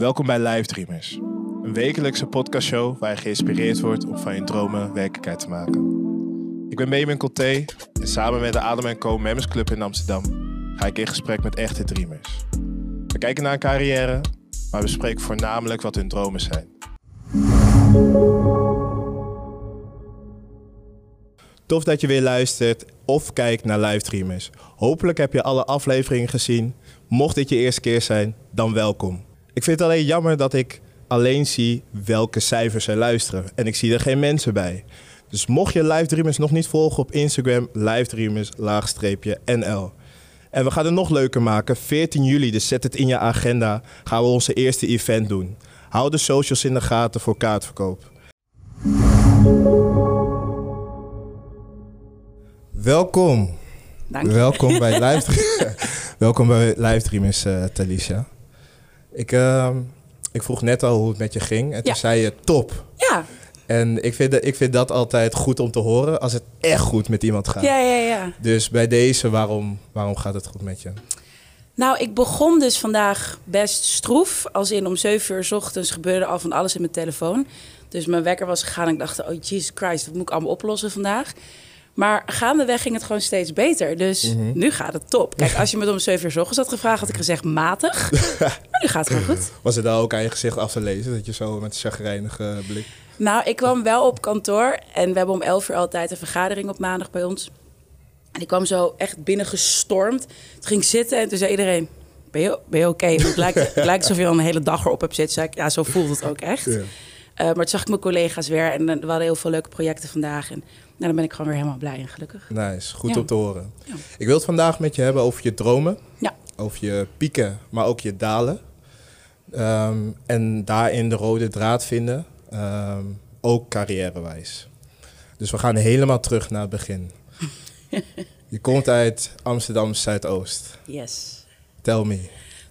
Welkom bij Live Dreamers, een wekelijkse podcastshow waar je geïnspireerd wordt om van je dromen werkelijkheid te maken. Ik ben Benjamin Colté en samen met de Adem Co Members Club in Amsterdam ga ik in gesprek met echte dreamers. We kijken naar een carrière, maar we bespreken voornamelijk wat hun dromen zijn. Tof dat je weer luistert of kijkt naar Live Dreamers. Hopelijk heb je alle afleveringen gezien. Mocht dit je eerste keer zijn, dan welkom. Ik vind het alleen jammer dat ik alleen zie welke cijfers er luisteren. En ik zie er geen mensen bij. Dus mocht je Live Dreamers nog niet volgen op Instagram, Live Dreamers, laagstreepje NL. En we gaan het nog leuker maken. 14 juli, dus zet het in je agenda, gaan we onze eerste event doen. Hou de socials in de gaten voor kaartverkoop. Welkom. Dank je. Welkom bij Live, Welkom bij Live Dreamers, uh, Talisha. Ik, uh, ik vroeg net al hoe het met je ging en toen Ja. zei je top. Ja, En ik vind, dat- ik vind dat altijd goed om te horen als het echt goed met iemand gaat. ja, ja, ja. Dus bij deze, waarom, waarom gaat het goed met je? Nou, ik begon dus vandaag best stroef. Als in om 7 uur 's ochtends gebeurde al van alles in mijn telefoon. Dus mijn wekker was gegaan en ik dacht, oh Jesus Christ, wat moet ik allemaal oplossen vandaag? Maar gaandeweg ging het gewoon steeds beter. Dus nu gaat het top. Kijk, als je me om 7 uur 's ochtends had gevraagd, had ik gezegd matig. maar nu gaat het gewoon goed. Was het daar ook aan je gezicht af te lezen? Dat je zo met een chagrijnige blik... Nou, ik kwam wel op kantoor en we hebben om 11 uur altijd een vergadering op maandag bij ons. En ik kwam zo echt binnengestormd. Toen ging ik zitten en toen zei iedereen, ben je, ben je oké? Het lijkt, het lijkt alsof je al een hele dag erop hebt zitten. Zei ik, ja, zo voelt het ook echt. Ja. Eh, maar toen zag ik mijn collega's weer en eh, we hadden heel veel leuke projecten vandaag. En nou, dan ben ik gewoon weer helemaal blij en gelukkig. Nice, goed Ja. om te horen. Ja. Ik wil het vandaag met je hebben over je dromen. Ja. Over je pieken, maar ook je dalen. Ehm, en daarin de rode draad vinden. Ehm, ook carrièrewijs. Dus we gaan helemaal terug naar het begin. je komt uit Amsterdam Zuidoost. Yes. Tell me.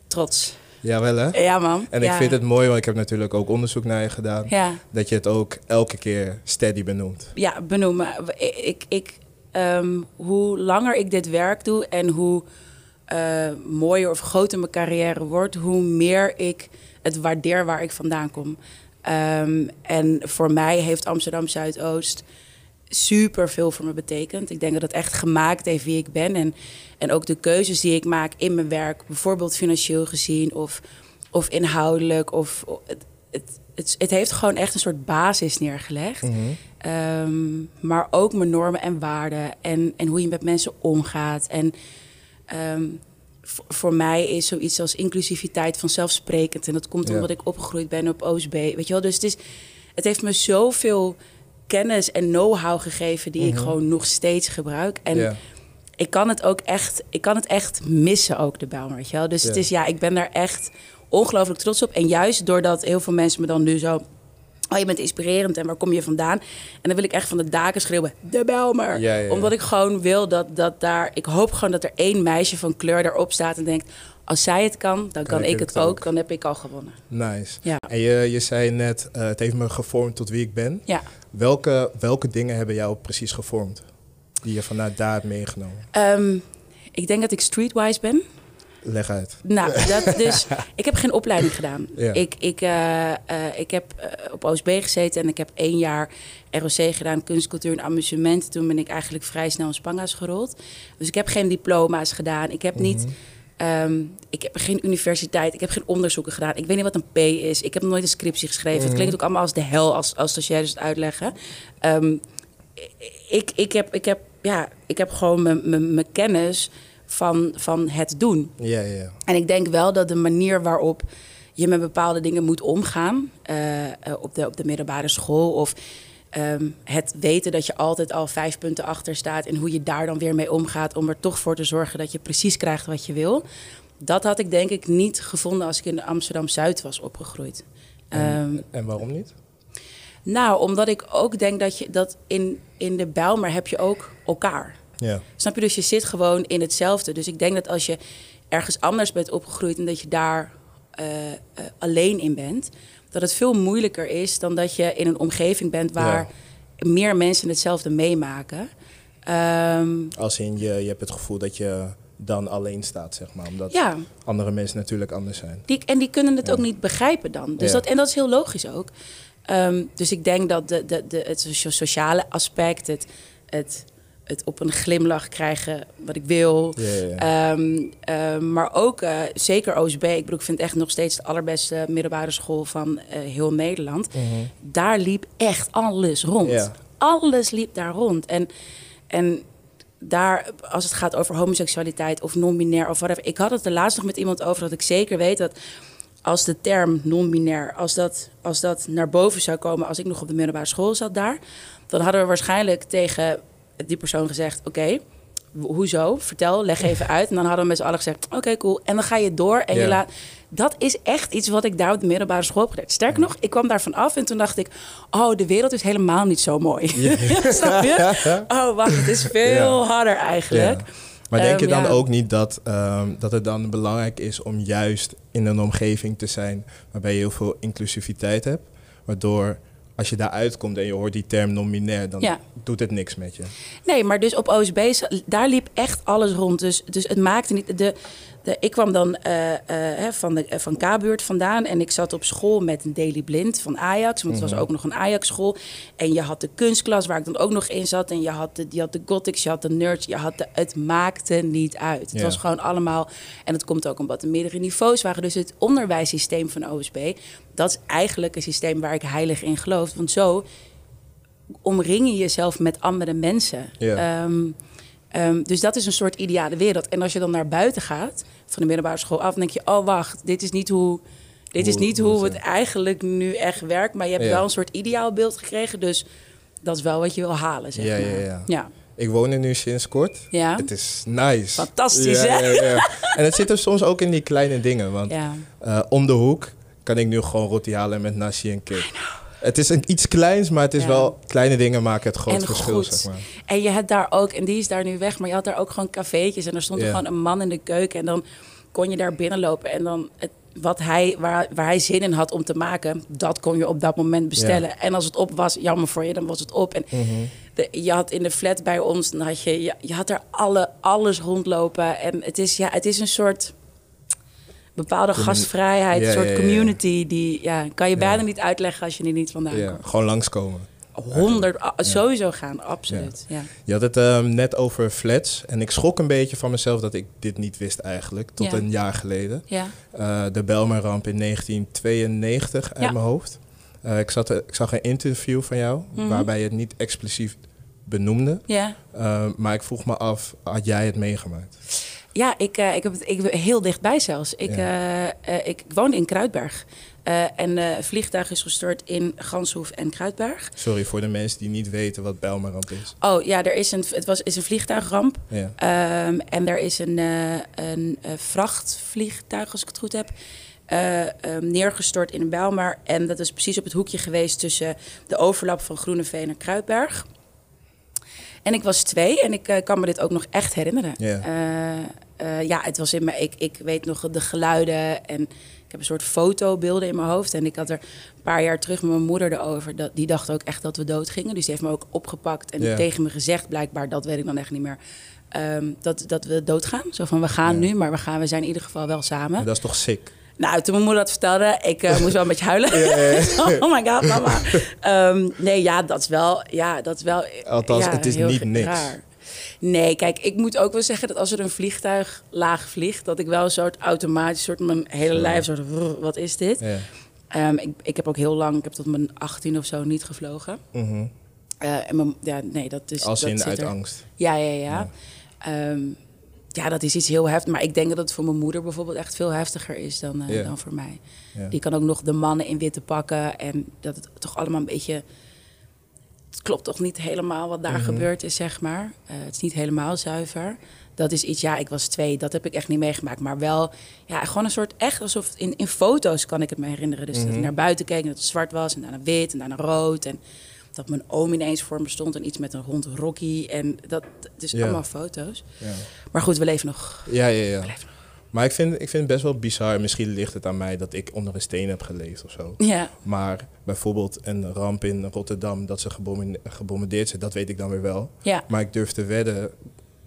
Trots. Jawel hè? Ja, man. En ja. ik vind het mooi, want ik heb natuurlijk ook onderzoek naar je gedaan. Ja. Dat je het ook elke keer steady benoemt. Ja, benoemen. Ik, ik, ik, ehm, hoe langer ik dit werk doe en hoe eh, mooier of groter mijn carrière wordt, hoe meer ik het waardeer waar ik vandaan kom. Ehm, en voor mij heeft Amsterdam Zuidoost super veel voor me betekend. Ik denk dat het echt gemaakt heeft wie ik ben. En, en ook de keuzes die ik maak in mijn werk, bijvoorbeeld financieel gezien of, of inhoudelijk. Of, het, het, het, het heeft gewoon echt een soort basis neergelegd. Ehm, maar ook mijn normen en waarden en, en hoe je met mensen omgaat. En ehm, voor mij is zoiets als inclusiviteit vanzelfsprekend. En dat komt Ja. omdat ik opgegroeid ben op OSB. Weet je wel? Dus het, is, het heeft me zoveel kennis en know-how gegeven die ik gewoon nog steeds gebruik. En ik kan het ook echt, ik kan het echt missen ook de Bijlmer, weet je wel. Dus het is ja, ik ben daar echt ongelooflijk trots op. En juist doordat heel veel mensen me dan nu zo, oh je bent inspirerend en waar kom je vandaan? En dan wil ik echt van de daken schreeuwen, de Bijlmer. Ja, ja, ja. Omdat ik gewoon wil dat, dat daar, ik hoop gewoon dat er één meisje van kleur daarop staat en denkt, als zij het kan, dan kan, ik het ook. Dan heb ik al gewonnen. Nice. Ja. En je, je zei net, eh, het heeft me gevormd tot wie ik ben. Ja. Welke, welke dingen hebben jou precies gevormd? Die je vanuit daar hebt meegenomen? Ehm, ik denk dat ik streetwise ben. Leg uit. Nou, dat dus, ik heb geen opleiding gedaan. Ja. Ik, ik, eh, eh, ik heb op OSB gezeten en ik heb één jaar ROC gedaan, kunst, cultuur en amusement. Toen ben ik eigenlijk vrij snel in Spanga's gerold. Dus ik heb geen diploma's gedaan. Ik heb niet... ehm, ik heb geen universiteit, ik heb geen onderzoeken gedaan. Ik weet niet wat een P is. Ik heb nooit een scriptie geschreven. Het klinkt ook allemaal als de hel als, als stagiaires het uitleggen. Ehm, ik, ik, heb, ik, heb, ja, ik heb gewoon mijn- kennis van, van het doen. Ja, ja, ja. En ik denk wel dat de manier waarop je met bepaalde dingen moet omgaan eh, eh, op, de, op de middelbare school of ehm, het weten dat je altijd al vijf punten achter staat en hoe je daar dan weer mee omgaat om er toch voor te zorgen dat je precies krijgt wat je wil. Dat had ik denk ik niet gevonden als ik in Amsterdam Zuid was opgegroeid. Ehm, En waarom niet? nou, omdat ik ook denk dat je dat in, in de Bijlmer heb je ook elkaar. Ja. Snap je? Dus je zit gewoon in hetzelfde. Dus ik denk dat als je ergens anders bent opgegroeid en dat je daar eh, eh, alleen in bent, dat het veel moeilijker is dan dat je in een omgeving bent waar meer mensen hetzelfde meemaken. Ehm, Als in je, je hebt het gevoel dat je dan alleen staat, zeg maar. Omdat Ja. andere mensen natuurlijk anders zijn. Die, en die kunnen het Ja. ook niet begrijpen dan. Dus dat, en dat is heel logisch ook. Ehm, dus ik denk dat de, de, de, het socia- sociale aspect, het, het, het op een glimlach krijgen wat ik wil. Ehm, ehm, maar ook eh, zeker OSB. Ik bedoel, ik vind het echt nog steeds de allerbeste middelbare school van eh, heel Nederland. Mhm. Daar liep echt alles rond. Alles liep daar rond. En, en daar, als het gaat over homoseksualiteit of non-binair of whatever. Ik had het er laatst nog met iemand over dat ik zeker weet dat als de term non-binair, als dat, als dat naar boven zou komen als ik nog op de middelbare school zat daar, dan hadden we waarschijnlijk tegen die persoon gezegd: Oké, ho- hoezo? Vertel, leg even uit. En dan hadden we met z'n allen gezegd: Oké, cool. En dan ga je door en je laat. Dat is echt iets wat ik daar op de middelbare school heb geleerd. Sterker nog, ik kwam daarvan af en toen dacht ik: Oh, de wereld is helemaal niet zo mooi. Snap je? Oh, wacht, het is veel harder eigenlijk. Maar denk je Ehm, dan ja. ook niet dat, ehm, dat het dan belangrijk is om juist in een omgeving te zijn waarbij je heel veel inclusiviteit hebt? Waardoor als je daar uitkomt en je hoort die term non-binair, dan Ja. doet het niks met je. Nee, maar dus op OSB, daar liep echt alles rond. Dus, dus het maakte niet... De, de, ik kwam dan eh, eh, van, de, eh, van K-buurt vandaan en ik zat op school met een Daily Blind van Ajax. Want het was ook nog een Ajax-school. En je had de kunstklas waar ik dan ook nog in zat. En je had de, je had de gothics, je had de nerds. Je had de, het maakte niet uit. Het Ja. was gewoon allemaal... En het komt ook omdat er meerdere niveaus waren. Dus het onderwijssysteem van OSB... dat is eigenlijk een systeem waar ik heilig in geloof. Want zo omring je jezelf met andere mensen. Ja. Ehm, ehm, dus dat is een soort ideale wereld. En als je dan naar buiten gaat, van de middelbare school af, dan denk je: oh wacht, dit is niet hoe, dit is niet hoe hoe het, het eigenlijk nu echt werkt. Maar je hebt Ja. wel een soort ideaalbeeld gekregen, dus dat is wel wat je wil halen. Zeg Ja, ja, maar. ja. ja. Ik woon er nu sinds kort. Ja. Het is nice. Fantastisch, Ja, hè? ja, ja. En het zit er soms ook in die kleine dingen. Want eh, om de hoek kan ik nu gewoon roti halen met nasi en kip. Het is een, iets kleins, maar het is Ja. wel... Kleine dingen maken het groot En verschil, goed. zeg maar. En je hebt daar ook, en die is daar nu weg, maar je had daar ook gewoon cafeetjes. En er stond er gewoon een man in de keuken. En dan kon je daar binnenlopen. En dan het, wat hij, waar, waar hij zin in had om te maken, dat kon je op dat moment bestellen. En als het op was, jammer voor je, dan was het op. En Mhm. de, je had in de flat bij ons, dan had je, je, je had er alle, alles rondlopen. En het is, ja, het is een soort bepaalde gastvrijheid, een soort community. Die ja, kan je bijna niet uitleggen als je er niet vandaan Ja, komt. gewoon langskomen. Honderd, a- sowieso gaan, absoluut. Ja. Je had het ehm, net over flats. En ik schrok een beetje van mezelf dat ik dit niet wist eigenlijk. Tot Ja. een jaar geleden. Ja. Eh, de Belmarramp in 1992 uit mijn hoofd. Eh, ik, zat, ik zag een interview van jou Mhm. waarbij je het niet expliciet benoemde. Ja. Eh, maar ik vroeg me af, had jij het meegemaakt? Ja, ik, eh, ik heb het ik, heel dichtbij zelfs. Ik, eh, eh, ik woonde in Kruidberg. En een vliegtuig is gestort in Ganshoef en Kruidberg. Sorry voor de mensen die niet weten wat Belmarramp is. Oh ja, er is een, het was, is een vliegtuigramp. Ja. Ehm, en er is een, een vrachtvliegtuig, als ik het goed heb, eh, ehm, neergestort in Bijlmer. En dat is precies op het hoekje geweest tussen de overlap van Groeneveen en Kruidberg. En ik was twee en ik eh, kan me dit ook nog echt herinneren. Ja. Eh, eh, ja, het was in me. Ik, ik weet nog de geluiden en ik heb een soort fotobeelden in mijn hoofd. En ik had er een paar jaar terug met mijn moeder erover. Dat, die dacht ook echt dat we dood gingen. Dus die heeft me ook opgepakt en tegen me gezegd, blijkbaar, dat weet ik dan echt niet meer. ehm, dat, dat we doodgaan. Zo van, we gaan nu, maar we, gaan, we zijn in ieder geval wel samen. Maar dat is toch sick? Nou, toen mijn moeder dat vertelde, ik eh, moest wel een beetje huilen. oh my god, mama. Ehm, nee, ja, dat is wel... Ja, dat is wel Althans, ja, het is niet niks. raar. Nee, kijk, ik moet ook wel zeggen dat als er een vliegtuig laag vliegt... dat ik wel een soort automatisch, soort mijn hele lijf, soort, "Rrr, wat is dit? Ehm, ik, ik heb ook heel lang, ik heb tot mijn 18 of zo niet gevlogen. Mhm. Eh, en mijn, ja, nee, dat is... Als dat in zit uit er. angst. Ja, ja, ja. Ja. Ja, dat is iets heel heftig. Maar ik denk dat het voor mijn moeder bijvoorbeeld echt veel heftiger is dan, eh, dan voor mij. Die kan ook nog de mannen in witte pakken. En dat het toch allemaal een beetje... Het klopt toch niet helemaal wat daar Mhm. gebeurd is, zeg maar. Eh, het is niet helemaal zuiver. Dat is iets, ja, ik was twee, dat heb ik echt niet meegemaakt. Maar wel, ja, gewoon een soort echt alsof... In, in foto's kan ik het me herinneren. Dus dat Mhm. ik naar buiten keek en dat het zwart was. En daarna wit en daarna rood. En dat mijn oom ineens voor me stond. En iets met een hond Rocky. En dat, dus Ja. allemaal foto's. Ja. Maar goed, we leven nog. Ja, ja, ja. Maar ik vind, ik vind het best wel bizar. Misschien ligt het aan mij dat ik onder een steen heb geleefd of zo. Ja, Maar bijvoorbeeld een ramp in Rotterdam, dat ze gebombarde- gebombardeerd zijn, dat weet ik dan weer wel. ja, Maar ik durf te wedden,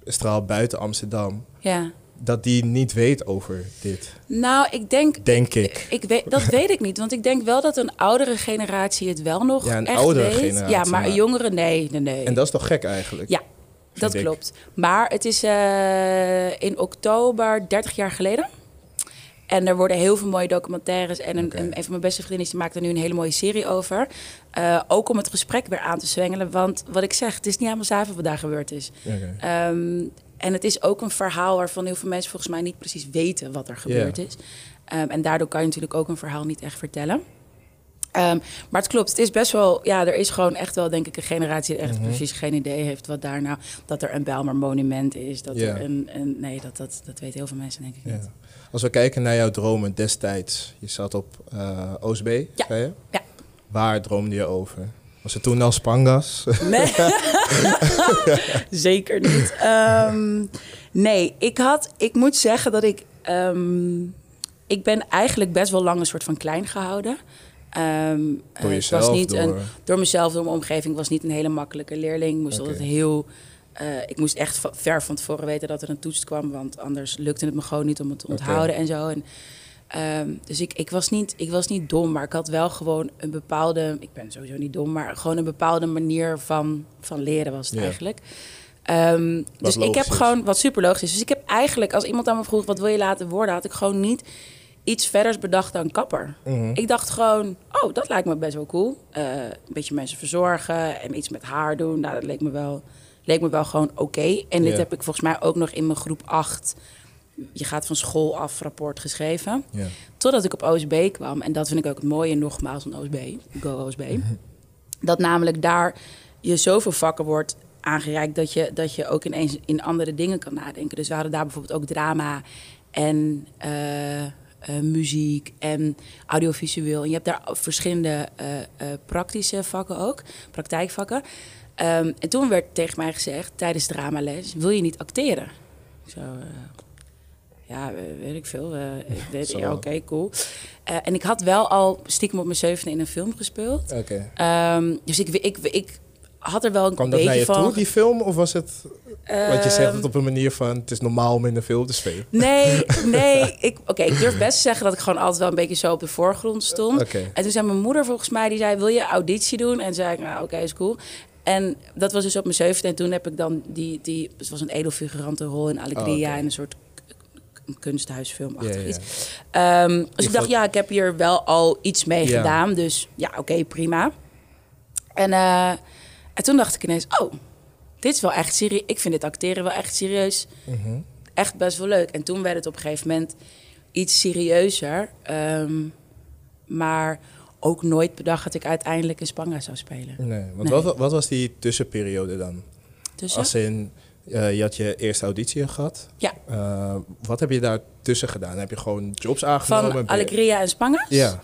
straal buiten Amsterdam, ja. Dat die niet weet over dit? Nou, ik denk... Denk ik. ik weet, dat weet ik niet, want ik denk wel dat een oudere generatie het wel nog Ja, een echt oudere weet. generatie, ja, maar een jongere, nee, nee, nee. En dat is toch gek eigenlijk? Ja, dat ik. klopt. Maar het is eh, in oktober 30 jaar geleden. En er worden heel veel mooie documentaires. En een, Oké. een, een van mijn beste vriendinnen maakt er nu een hele mooie serie over. Eh, ook om het gesprek weer aan te zwengelen. Want wat ik zeg, het is niet helemaal zuiver wat daar gebeurd is. Oké. Ehm, en het is ook een verhaal waarvan heel veel mensen volgens mij niet precies weten wat er gebeurd is. Ehm, en daardoor kan je natuurlijk ook een verhaal niet echt vertellen. Ehm, maar het klopt, het is best wel, ja, er is gewoon echt wel, denk ik, een generatie die echt Mhm. precies geen idee heeft wat daar nou, dat er een Bijlmer monument is, dat er een, een, nee, dat, dat, dat weten heel veel mensen denk ik niet. Als we kijken naar jouw dromen destijds. Je zat op eh OSB, Ja. zei je? Ja. Waar droomde je over? Was het toen al Spangas? Nee, zeker niet. Ehm, nee, ik had, ik moet zeggen dat ik, ehm, ik ben eigenlijk best wel lang een soort van klein gehouden. Ehm, Door jezelf? was niet door... een, door mezelf, door mijn omgeving, was niet een hele makkelijke leerling. Ik moest altijd heel. eh, ik moest echt ver van tevoren weten dat er een toets kwam, want anders lukte het me gewoon niet om het te onthouden en zo. En, ehm, dus ik, ik, was niet, ik was niet dom, maar ik had wel gewoon een bepaalde. Ik ben sowieso niet dom, maar gewoon een bepaalde manier van, van leren was het Ja. eigenlijk. Ehm, dus ik heb is. gewoon wat super logisch is. Dus ik heb eigenlijk, als iemand aan me vroeg wat wil je laten worden, had ik gewoon niet iets verders bedacht dan kapper. Mhm. Ik dacht gewoon, oh, dat lijkt me best wel cool. Eh, een beetje mensen verzorgen en iets met haar doen. Nou, dat leek me wel, leek me wel gewoon oké. En dit heb ik volgens mij ook nog in mijn groep 8. Je gaat van school af rapport geschreven. Ja. Totdat ik op OSB kwam. En dat vind ik ook het mooie nogmaals van OSB. Go OSB. Dat namelijk daar je zoveel vakken wordt aangereikt... dat je, dat je ook ineens in andere dingen kan nadenken. Dus we hadden daar bijvoorbeeld ook drama en eh, eh, muziek en audiovisueel. En je hebt daar verschillende eh, praktische vakken ook, praktijkvakken. Ehm, en toen werd tegen mij gezegd tijdens dramales... wil je niet acteren? Zo... ja, weet ik veel. eh, ik Zo. ja, Oké, cool. Eh, en ik had wel al stiekem op mijn zevende in een film gespeeld. Oké. Ehm, dus ik, ik, ik had er wel een Kwam dat beetje naar je van... toe, die film? Of was het, wat je zegt, Ehm, het op een manier van... het is normaal om in een film te spelen? Nee, nee. Ik, Oké, ik durf best te zeggen dat ik gewoon altijd wel een beetje zo op de voorgrond stond. En toen zei mijn moeder volgens mij, die zei, wil je auditie doen? En zei ik, nou oké, is cool. En dat was dus op mijn zevende. En toen heb ik dan die, die het was een edelfigurante rol in Alegria. Oh, in een soort k- kunsthuisfilmachtig Ja, ja, iets. Ehm, dus ik dacht, ja, ik heb hier wel al iets mee Ja. gedaan. Dus ja, oké, prima. En, eh, en toen dacht ik ineens, oh, dit is wel echt serieus. Ik vind dit acteren wel echt serieus. Mhm. Echt best wel leuk. En toen werd het op een gegeven moment iets serieuzer. ehm, maar ook nooit bedacht dat ik uiteindelijk in Spanga zou spelen. Nee, want Nee. Wat, wat was die tussenperiode dan? Dus Als in, eh, je had je eerste auditie gehad. Ja. Eh, wat heb je daar tussen gedaan? Heb je gewoon jobs aangenomen? van Alegria en Spanga. Ja.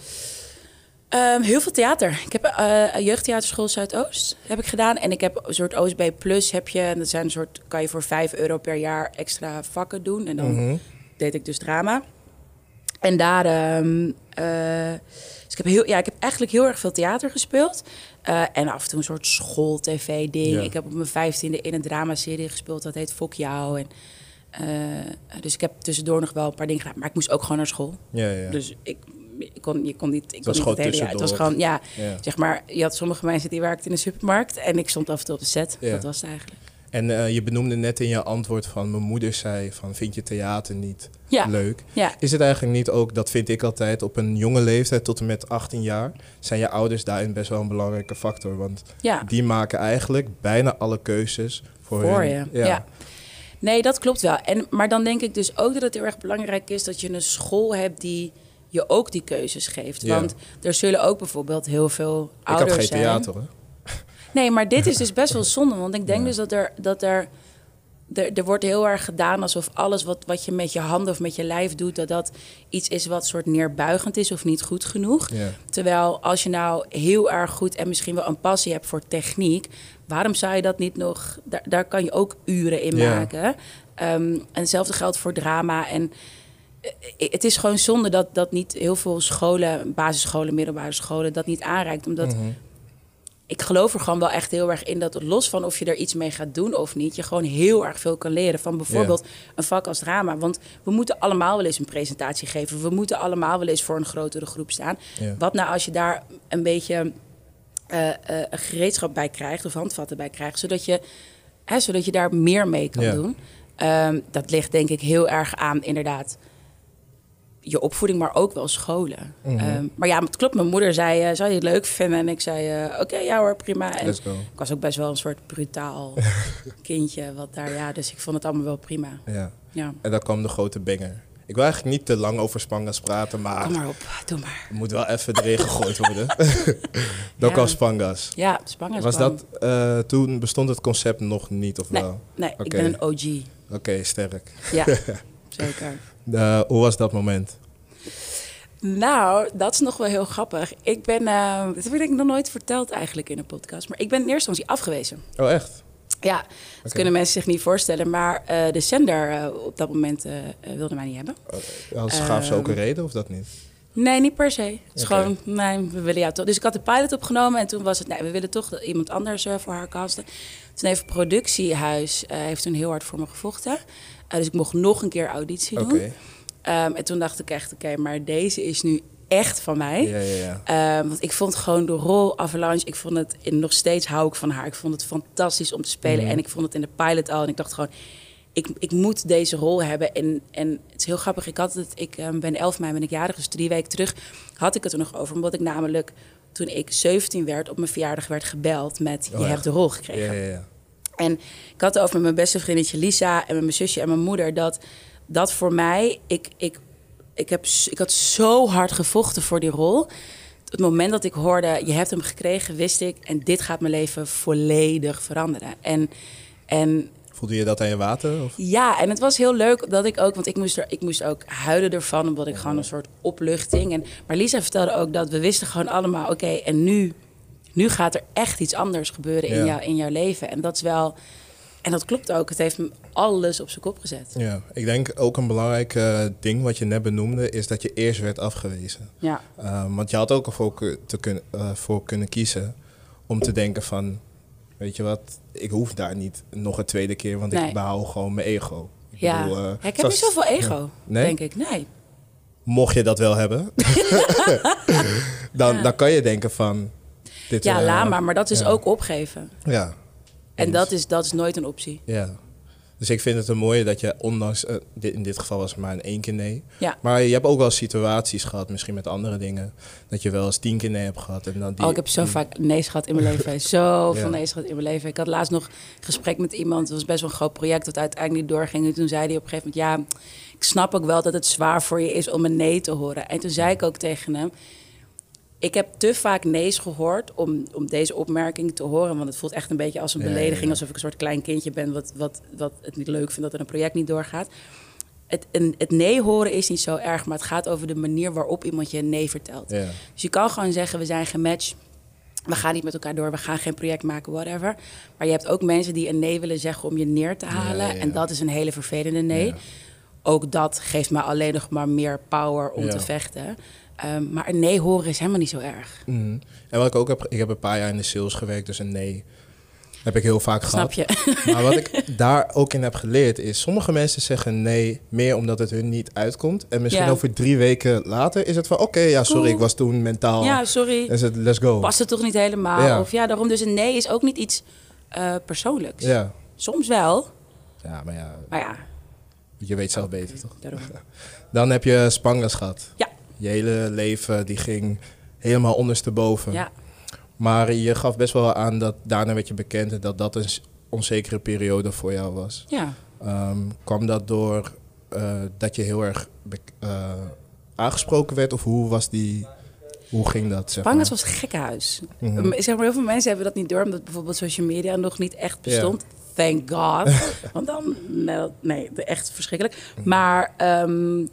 Ehm, heel veel theater. Ik heb eh, een jeugdtheaterschool Zuidoost heb ik gedaan. En ik heb een soort OSB Plus heb je. En dat zijn een soort, kan je voor 5 euro per jaar extra vakken doen. En dan Mhm. deed ik dus drama. En daar... ehm, eh, dus ik heb, heel, ja, ik heb eigenlijk heel erg veel theater gespeeld. Eh, en af en toe een soort school-tv-ding. Ja. Ik heb op mijn vijftiende in een dramaserie gespeeld. Dat heet Fok Jou. En, eh, dus ik heb tussendoor nog wel een paar dingen gedaan. Maar ik moest ook gewoon naar school. Ja, ja. Dus ik, ik kon, je kon niet... Ik was kon niet het hele jaar- Het was gewoon, ja, ja. zeg maar... Je had sommige mensen die werkten in de supermarkt... en ik stond af en toe op de set. Ja. Dat was het eigenlijk. En eh, je benoemde net in je antwoord van... mijn moeder zei van, vind je theater niet Ja, leuk? ja. Is het eigenlijk niet ook, dat vind ik altijd... op een jonge leeftijd tot en met 18 jaar... zijn je ouders daarin best wel een belangrijke factor. Want ja. die maken eigenlijk bijna alle keuzes voor, voor hun. je. Ja. Nee, dat klopt wel. En, maar dan denk ik dus ook dat het heel erg belangrijk is dat je een school hebt die je ook die keuzes geeft. Want er zullen ook bijvoorbeeld heel veel Ik ouders had geen zijn. theater, hè? Nee, maar dit is dus best wel zonde. Want ik denk Ja. dus dat er, dat er, er... Er wordt heel erg gedaan alsof alles wat, wat je met je handen of met je lijf doet... dat dat iets is wat soort neerbuigend is of niet goed genoeg. Ja. Terwijl als je nou heel erg goed en misschien wel een passie hebt voor techniek... waarom zou je dat niet nog... Daar, daar kan je ook uren in Ja. maken. Ehm, en hetzelfde geldt voor drama. En eh, het is gewoon zonde dat, dat niet heel veel scholen... basisscholen, middelbare scholen... dat niet aanreikt. Omdat Mhm. Ik geloof er gewoon wel echt heel erg in dat los van of je er iets mee gaat doen of niet, je gewoon heel erg veel kan leren van bijvoorbeeld een vak als drama. Want we moeten allemaal wel eens een presentatie geven. We moeten allemaal wel eens voor een grotere groep staan. Wat nou als je daar een beetje eh, eh, een gereedschap bij krijgt of handvatten bij krijgt, zodat je, hè, zodat je daar meer mee kan doen. Ehm, dat ligt denk ik heel erg aan inderdaad je opvoeding, maar ook wel scholen. Mhm. Ehm, maar ja, het klopt. Mijn moeder zei, eh, zou je het leuk vinden? En ik zei, eh, oké, ja hoor, prima. En ik was ook best wel een soort brutaal kindje. Wat daar, ja, dus ik vond het allemaal wel prima. Ja. Ja, En dan kwam de grote banger. Ik wil eigenlijk niet te lang over Spangas praten, maar kom maar op, doe maar. het moet wel even erin gegooid worden. dan Ja. kwam Spangas. Ja, Spangen Was dat, eh, toen bestond het concept nog niet, of Nee, wel? nee ik ben een OG. Oké, sterk. Ja, zeker. Eh, hoe was dat moment? Nou, dat is nog wel heel grappig. Ik ben, eh, dat heb ik nog nooit verteld eigenlijk in een podcast, maar ik ben in eerste instantie afgewezen. Oh, echt? Ja, dat kunnen mensen zich niet voorstellen, maar eh, de zender op dat moment wilde mij niet hebben. Als gaaf ze ook een Ehm, reden, of dat niet? Nee, niet per se. Het is gewoon, nee, we willen jou toch. Dus ik had de pilot opgenomen en toen was het, nee, we willen toch iemand anders voor haar casten. Toen heeft het productiehuis eh, heeft toen heel hard voor me gevochten. Dus ik mocht nog een keer auditie doen. Ehm, en toen dacht ik echt, oké, maar deze is nu echt van mij. Ja, ja, ja. Ehm, want ik vond gewoon de rol Avalanche, ik vond het, in, nog steeds hou ik van haar. Ik vond het fantastisch om te spelen. Mhm. En ik vond het in de pilot al. En ik dacht gewoon, ik, ik moet deze rol hebben. En, en het is heel grappig, ik had het, ik ehm, ben 11 mei ben ik jarig, dus drie weken terug had ik het er nog over. Omdat ik namelijk, toen ik 17 werd, op mijn verjaardag werd gebeld met, Oh, je echt? hebt de rol gekregen. En ik had het over met mijn beste vriendinnetje Lisa en met mijn zusje en mijn moeder. Dat, dat voor mij, ik, ik, ik, heb, ik had zo hard gevochten voor die rol. Het moment dat ik hoorde, je hebt hem gekregen, wist ik. En dit gaat mijn leven volledig veranderen. En, en Voelde je dat aan je water? Of? ja, en het was heel leuk dat ik ook, want ik moest, er, ik moest ook huilen ervan, omdat ik gewoon een soort opluchting. En, maar Lisa vertelde ook dat we wisten gewoon allemaal, oké, en nu, nu gaat er echt iets anders gebeuren in, jou, in jouw leven. En dat is wel, en dat klopt ook, het heeft me alles op zijn kop gezet. Ja, ik denk ook een belangrijk eh, ding wat je net benoemde, is dat je eerst werd afgewezen. Ja, Uh, want je had ook ervoor te kun, eh, voor kunnen kiezen om te denken van, weet je wat, ik hoef daar niet nog een tweede keer, want Nee. ik behoud gewoon mijn ego. Ik ja. bedoel, eh, Ja, ik heb zoals- niet zoveel ego, Nee? denk ik. Nee. Mocht je dat wel hebben, dan, Ja. dan kan je denken van... Dit, Ja, eh, laat maar, maar dat is ja. ook opgeven. Ja. En dat is, dat is nooit een optie. Ja. Dus ik vind het een mooie dat je, ondanks, eh, dit, in dit geval was het maar een één keer nee. Ja. Maar je hebt ook wel situaties gehad, misschien met andere dingen, dat je wel eens tien keer nee hebt gehad. En dan die, oh, ik heb zo die- vaak nee's gehad in mijn leven. Zoveel Ja. nee's gehad in mijn leven. Ik had laatst nog een gesprek met iemand. Het was best wel een groot project dat uiteindelijk niet doorging. En toen zei hij op een gegeven moment... ja, ik snap ook wel dat het zwaar voor je is om een nee te horen. En toen zei ik ook tegen hem... ik heb te vaak nee's gehoord om, om deze opmerking te horen. Want het voelt echt een beetje als een belediging. ja. Alsof ik een soort klein kindje ben wat, wat, wat het niet leuk vindt dat er een project niet doorgaat. Het, een, het nee horen is niet zo erg, maar het gaat over de manier waarop iemand je een nee vertelt. Dus je kan gewoon zeggen, we zijn gematcht. We gaan niet met elkaar door, we gaan geen project maken, whatever. Maar je hebt ook mensen die een nee willen zeggen om je neer te halen. En dat is een hele vervelende nee. Ook dat geeft me alleen nog maar meer power om te vechten. Ehm, maar een nee horen is helemaal niet zo erg. Mhm. En wat ik ook heb, ik heb een paar jaar in de sales gewerkt, dus een nee heb ik heel vaak Snap gehad. je? Maar wat ik daar ook in heb geleerd is, sommige mensen zeggen nee meer omdat het hun niet uitkomt. En misschien Ja. over drie weken later is het van, oké, ja, sorry, Cool. ik was toen mentaal. Ja, sorry. Is het, let's go. Past het toch niet helemaal? Ja. Of ja, daarom dus een nee is ook niet iets eh, persoonlijks. Ja. Soms wel, ja, maar ja, maar ja, je weet zelf beter, toch? daarom. Dan heb je Spangas gehad. Ja. Je hele leven die ging helemaal ondersteboven. Ja. Maar je gaf best wel aan dat daarna werd je bekend en dat dat een onzekere periode voor jou was. ja. Ehm, kwam dat door eh, dat je heel erg eh, aangesproken werd? Of hoe was die... Hoe ging dat, zeg maar? was een gekkenhuis. Um, Zeg maar, heel veel mensen hebben dat niet door, omdat bijvoorbeeld social media nog niet echt bestond. Thank God. Want dan, nee, nee, echt verschrikkelijk. Maar ehm,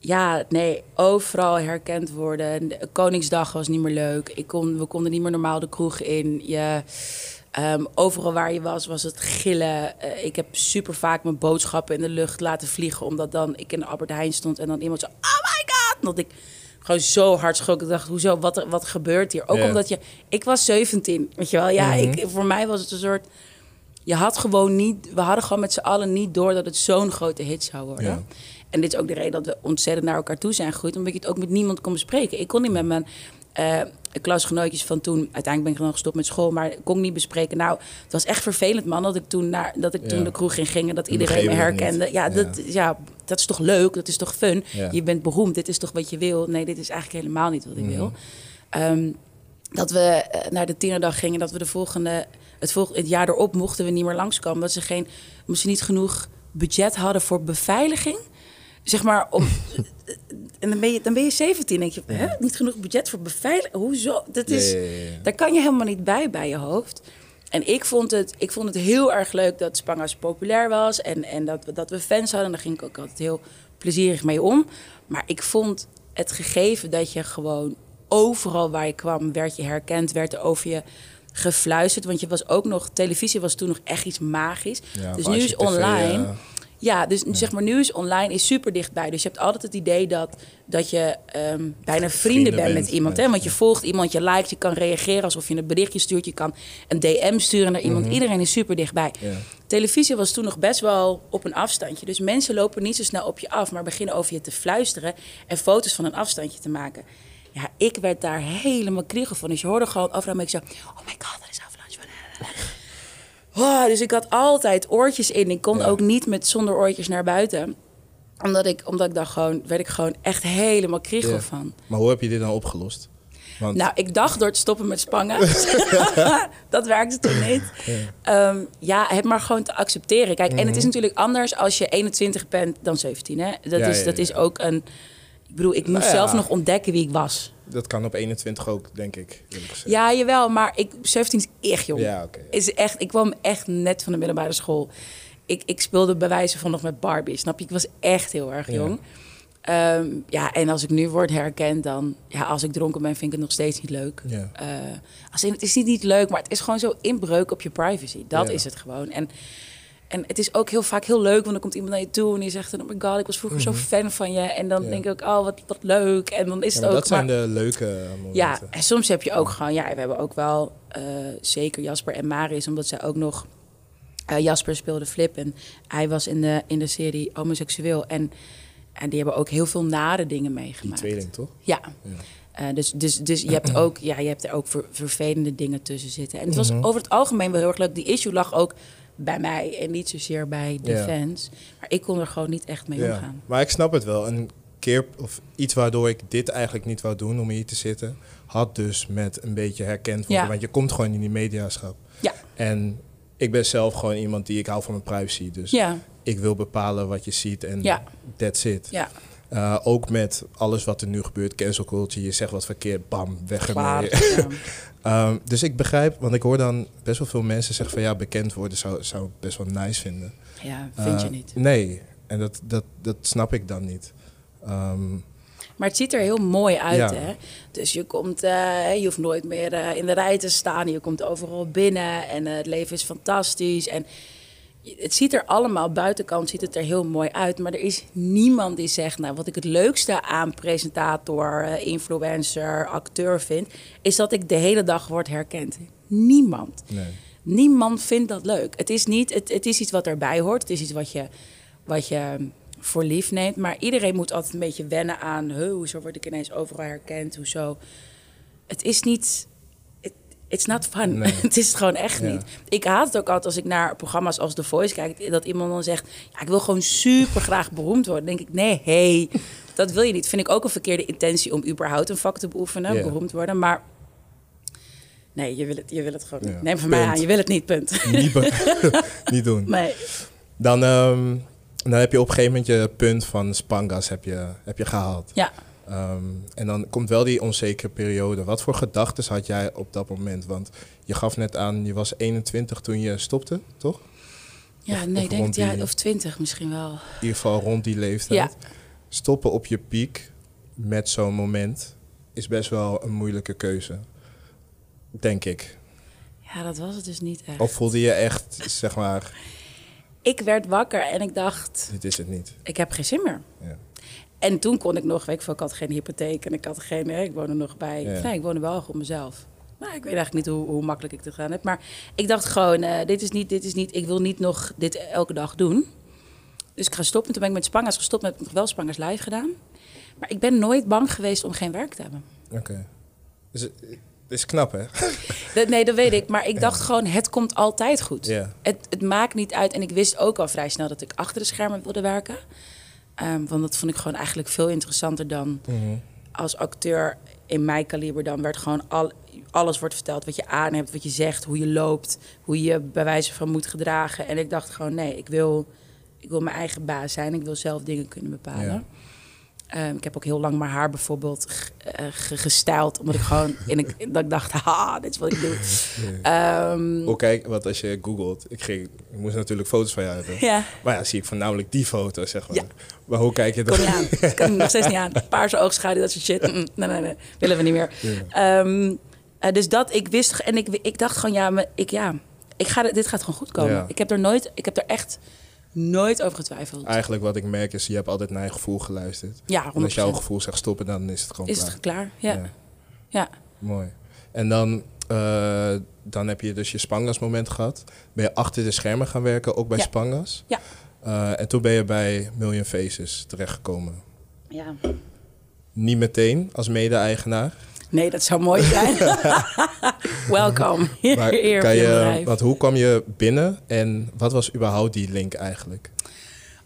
ja, nee, overal herkend worden. De- Koningsdag was niet meer leuk. Ik kon, we konden niet meer normaal de kroeg in. Je, ehm, overal waar je was, was het gillen. Eh, ik heb super vaak mijn boodschappen in de lucht laten vliegen, omdat dan ik in de Albert Heijn stond en dan iemand zo, oh my God, dat ik gewoon zo hard schrok. Ik dacht, hoezo, wat, wat gebeurt hier? Ook omdat je... Ik was 17, weet je wel. Ja, Mhm. ik, voor mij was het een soort... Je had gewoon niet... We hadden gewoon met z'n allen niet door dat het zo'n grote hit zou worden. En dit is ook de reden dat we ontzettend naar elkaar toe zijn gegroeid. Omdat je het ook met niemand kon bespreken. Ik kon niet met mijn eh, klasgenootjes van toen... Uiteindelijk ben ik dan gestopt met school, maar ik kon niet bespreken. Nou, het was echt vervelend, man, dat ik toen, naar, dat ik toen de kroeg in ging... en dat De iedereen me herkende. Ja, Ja. dat, ja, dat is toch leuk, dat is toch fun? Ja. Je bent beroemd, dit is toch wat je wil? Nee, dit is eigenlijk helemaal niet wat ik Mhm. wil. Ehm, dat we eh, naar de tienerdag gingen, dat we de volgende, het, volg, het jaar erop mochten we niet meer langskomen. Dat ze geen, ze niet genoeg budget hadden voor beveiliging. Zeg maar, en dan ben, je, dan ben je 17 denk je, hè? niet genoeg budget voor beveiliging? Hoezo? Dat is, Ja, ja, ja, ja. Daar kan je helemaal niet bij, bij je hoofd. En ik vond het, ik vond het heel erg leuk dat Spangas populair was en, en dat, we, dat we fans hadden. Daar ging ik ook altijd heel plezierig mee om. Maar ik vond het gegeven dat je gewoon overal waar je kwam, werd je herkend, werd er over je gefluisterd. Want je was ook nog, televisie was toen nog echt iets magisch. Dus nu is tv, ja. Ja, dus zeg maar, nu is online is super dichtbij. Dus je hebt altijd het idee dat, dat je ehm, bijna vrienden, Vrienden bent met iemand. Hè? Want je volgt iemand, je liked, je kan reageren alsof je een berichtje stuurt. Je kan een DM sturen naar iemand. Iedereen is super dichtbij. Mhm. Ja. Televisie was toen nog best wel op een afstandje. Dus mensen lopen niet zo snel op je af, maar beginnen over je te fluisteren en foto's van een afstandje te maken. Ja, ik werd daar helemaal kriegel van. Dus je hoorde gewoon overal beetje zo... Oh my god, dat is. Oh, dus ik had altijd oortjes in. Ik kon Ja. ook niet met zonder oortjes naar buiten. Omdat ik, omdat ik daar gewoon, werd ik gewoon echt helemaal kriegel Ja. van. Maar hoe heb je dit dan opgelost? Want Nou, ik dacht door te stoppen met spangen. dat werkte toen niet. Ja. ja, het maar gewoon te accepteren. Kijk, en het is natuurlijk anders als je 21 bent dan 17. Hè? Dat, Ja, is, dat is ook een... Ik bedoel, ik moest Nou zelf nog ontdekken wie ik was. Dat kan op 21 ook, denk ik. Ja, jawel, maar ik, 17 is echt jong. Ja, oké. Is echt, ik kwam echt net van de middelbare school. Ik, ik speelde bij wijze van nog met Barbie, snap je? Ik was echt heel erg jong. Ja, ja en als ik nu word herkend, dan... Ja, als ik dronken ben, vind ik het nog steeds niet leuk. Ja. Eh, als in, het is niet, niet leuk, maar het is gewoon zo inbreuk op je privacy. Dat Ja. is het gewoon. En, en het is ook heel vaak heel leuk, want dan komt iemand naar je toe en die zegt... dan, Oh my god, ik was vroeger zo fan van je. En dan Mhm. Ja. denk ik ook, oh, wat, wat leuk. En dan is Ja, het ook... dat zijn maar- de leuke momenten. ja, en soms heb je ook gewoon, ja, we hebben ook wel eh, zeker Jasper en Maris, omdat zij ook nog. eh, Jasper speelde Flip en hij was in de, in de serie homoseksueel. En, en die hebben ook heel veel nare dingen Die meegemaakt. tweeling, toch? Ja. Ja. Eh, dus, dus, dus je hebt ook, ja, je hebt er ook ver- vervelende dingen tussen zitten. En het was Mhm. over het algemeen wel heel erg leuk. Die issue lag ook bij mij en niet zozeer bij de Ja. fans. Maar ik kon er gewoon niet echt mee Ja. omgaan. Maar ik snap het wel. Een keer, of iets waardoor ik dit eigenlijk niet wou doen om hier te zitten, had dus met een beetje herkend worden. Ja. Want je komt gewoon in die mediaschap. Ja. En ik ben zelf gewoon iemand die, ik hou van mijn privacy. Dus Ja, ik wil bepalen wat je ziet en that's it. ja. Uh, ook met alles wat er nu gebeurt, cancel culture, je zegt wat verkeerd, bam, weg ermee. Ja. Ehm, dus ik begrijp, want ik hoor dan best wel veel mensen zeggen van ja, bekend worden zou, zou ik best wel nice vinden. ja, vind je Uh, niet. Nee, en dat, dat, dat snap ik dan niet. Ehm, Maar het ziet er heel mooi uit, Ja. hè? Dus je komt, eh, je hoeft nooit meer eh, in de rij te staan. Je komt overal binnen en eh, het leven is fantastisch. En het ziet er allemaal, buitenkant ziet het er heel mooi uit. Maar er is niemand die zegt, nou, wat ik het leukste aan presentator, eh, influencer, acteur vind... is dat ik de hele dag word herkend. Niemand. nee. Niemand vindt dat leuk. Het is, niet, het, het is iets wat erbij hoort. Het is iets wat je, wat je voor lief neemt. Maar iedereen moet altijd een beetje wennen aan... "Huh, hoezo word ik ineens overal herkend? Hoezo? Het is niet... it- It's not fun. Nee. het is het gewoon echt Ja. niet. Ik haat het ook altijd als ik naar programma's als The Voice kijk... dat iemand dan zegt... Ja, ik wil gewoon super graag beroemd worden. Dan denk ik, nee, hey, dat wil je niet. Vind ik ook een verkeerde intentie om überhaupt een vak te beoefenen. Beroemd worden. Maar nee, je wil het, je wil het gewoon Ja. niet. Neem van mij aan, je wil het niet, punt. niet doen. Nee. Dan, ehm, dan heb je op een gegeven moment je punt van Spangas heb je, heb je gehaald. Ja. Ehm, en dan komt wel die onzekere periode. Wat voor gedachten had jij op dat moment? Want je gaf net aan, je was 21 toen je stopte, toch? Ja, Of- nee, of ik denk het, ja, of twintig misschien wel. In ieder geval rond die leeftijd. Ja. Stoppen op je piek met zo'n moment is best wel een moeilijke keuze. Denk ik. Ja, dat was het dus niet echt. Of voelde je echt, zeg maar... ik werd wakker en ik dacht, Dit is het niet. ik heb geen zin meer. Ja. En toen kon ik nog, weet ik veel, ik had geen hypotheek en ik had geen, ik woonde nog bij, Ja. nee, ik woonde wel op mezelf. Nou, ik weet eigenlijk niet hoe, hoe makkelijk ik het gedaan heb, maar ik dacht gewoon, eh, dit is niet, dit is niet, ik wil niet nog dit elke dag doen. Dus ik ga stoppen. Toen ben ik met Spanga's gestopt, heb ik nog wel Spanga's live gedaan. Maar ik ben nooit bang geweest om geen werk te hebben. Oké. Dus het het is knap, hè? Dat, nee, dat weet ik. Maar ik dacht gewoon, het komt altijd goed. Het, het maakt niet uit. En ik wist ook al vrij snel dat ik achter de schermen wilde werken. Ehm, want dat vond ik gewoon eigenlijk veel interessanter dan Mhm. als acteur in mijn kaliber. Dan werd gewoon al, alles wordt verteld. Wat je aan hebt, wat je zegt, hoe je loopt. Hoe je bij wijze van moet gedragen. En ik dacht gewoon, nee, ik wil, ik wil mijn eigen baas zijn. Ik wil zelf dingen kunnen bepalen. Ja. Ehm, ik heb ook heel lang mijn haar bijvoorbeeld eh, ge- gestyled. Omdat ik gewoon in een, dat ik dacht, ha, dit is wat ik doe. Ehm, Oh, kijk, want als je googelt, ik, ging, ik moest natuurlijk foto's van jou hebben. ja, Maar ja, zie ik voornamelijk die foto, zeg maar. Ja. Maar hoe kijk je dan? kon niet aan. Kan nog steeds niet aan. Paarse oogschaduw, dat soort shit. Mm, mm, nee, nee, nee. Willen we niet meer. Ehm, eh, dus dat, ik wist... En ik, ik dacht gewoon, ja, maar ik, ja ik ga, dit gaat gewoon goed komen. Ik heb er nooit... Ik heb er echt nooit over getwijfeld. Eigenlijk wat ik merk is, je hebt altijd naar je gevoel geluisterd. Ja, 100%. En als jouw gevoel zegt stoppen, dan is het gewoon Is klaar. het klaar? Ja. Ja. ja. Mooi. En dan, eh, dan heb je dus je Spangas moment gehad. Ben je achter de schermen gaan werken, ook bij Ja. Spangas. Ja. Eh, en toen ben je bij Million Faces terechtgekomen. ja. Niet meteen als mede-eigenaar. Nee, dat zou mooi zijn. Welkom. Hier, kan je wat, hoe kwam je binnen en wat was überhaupt die link eigenlijk?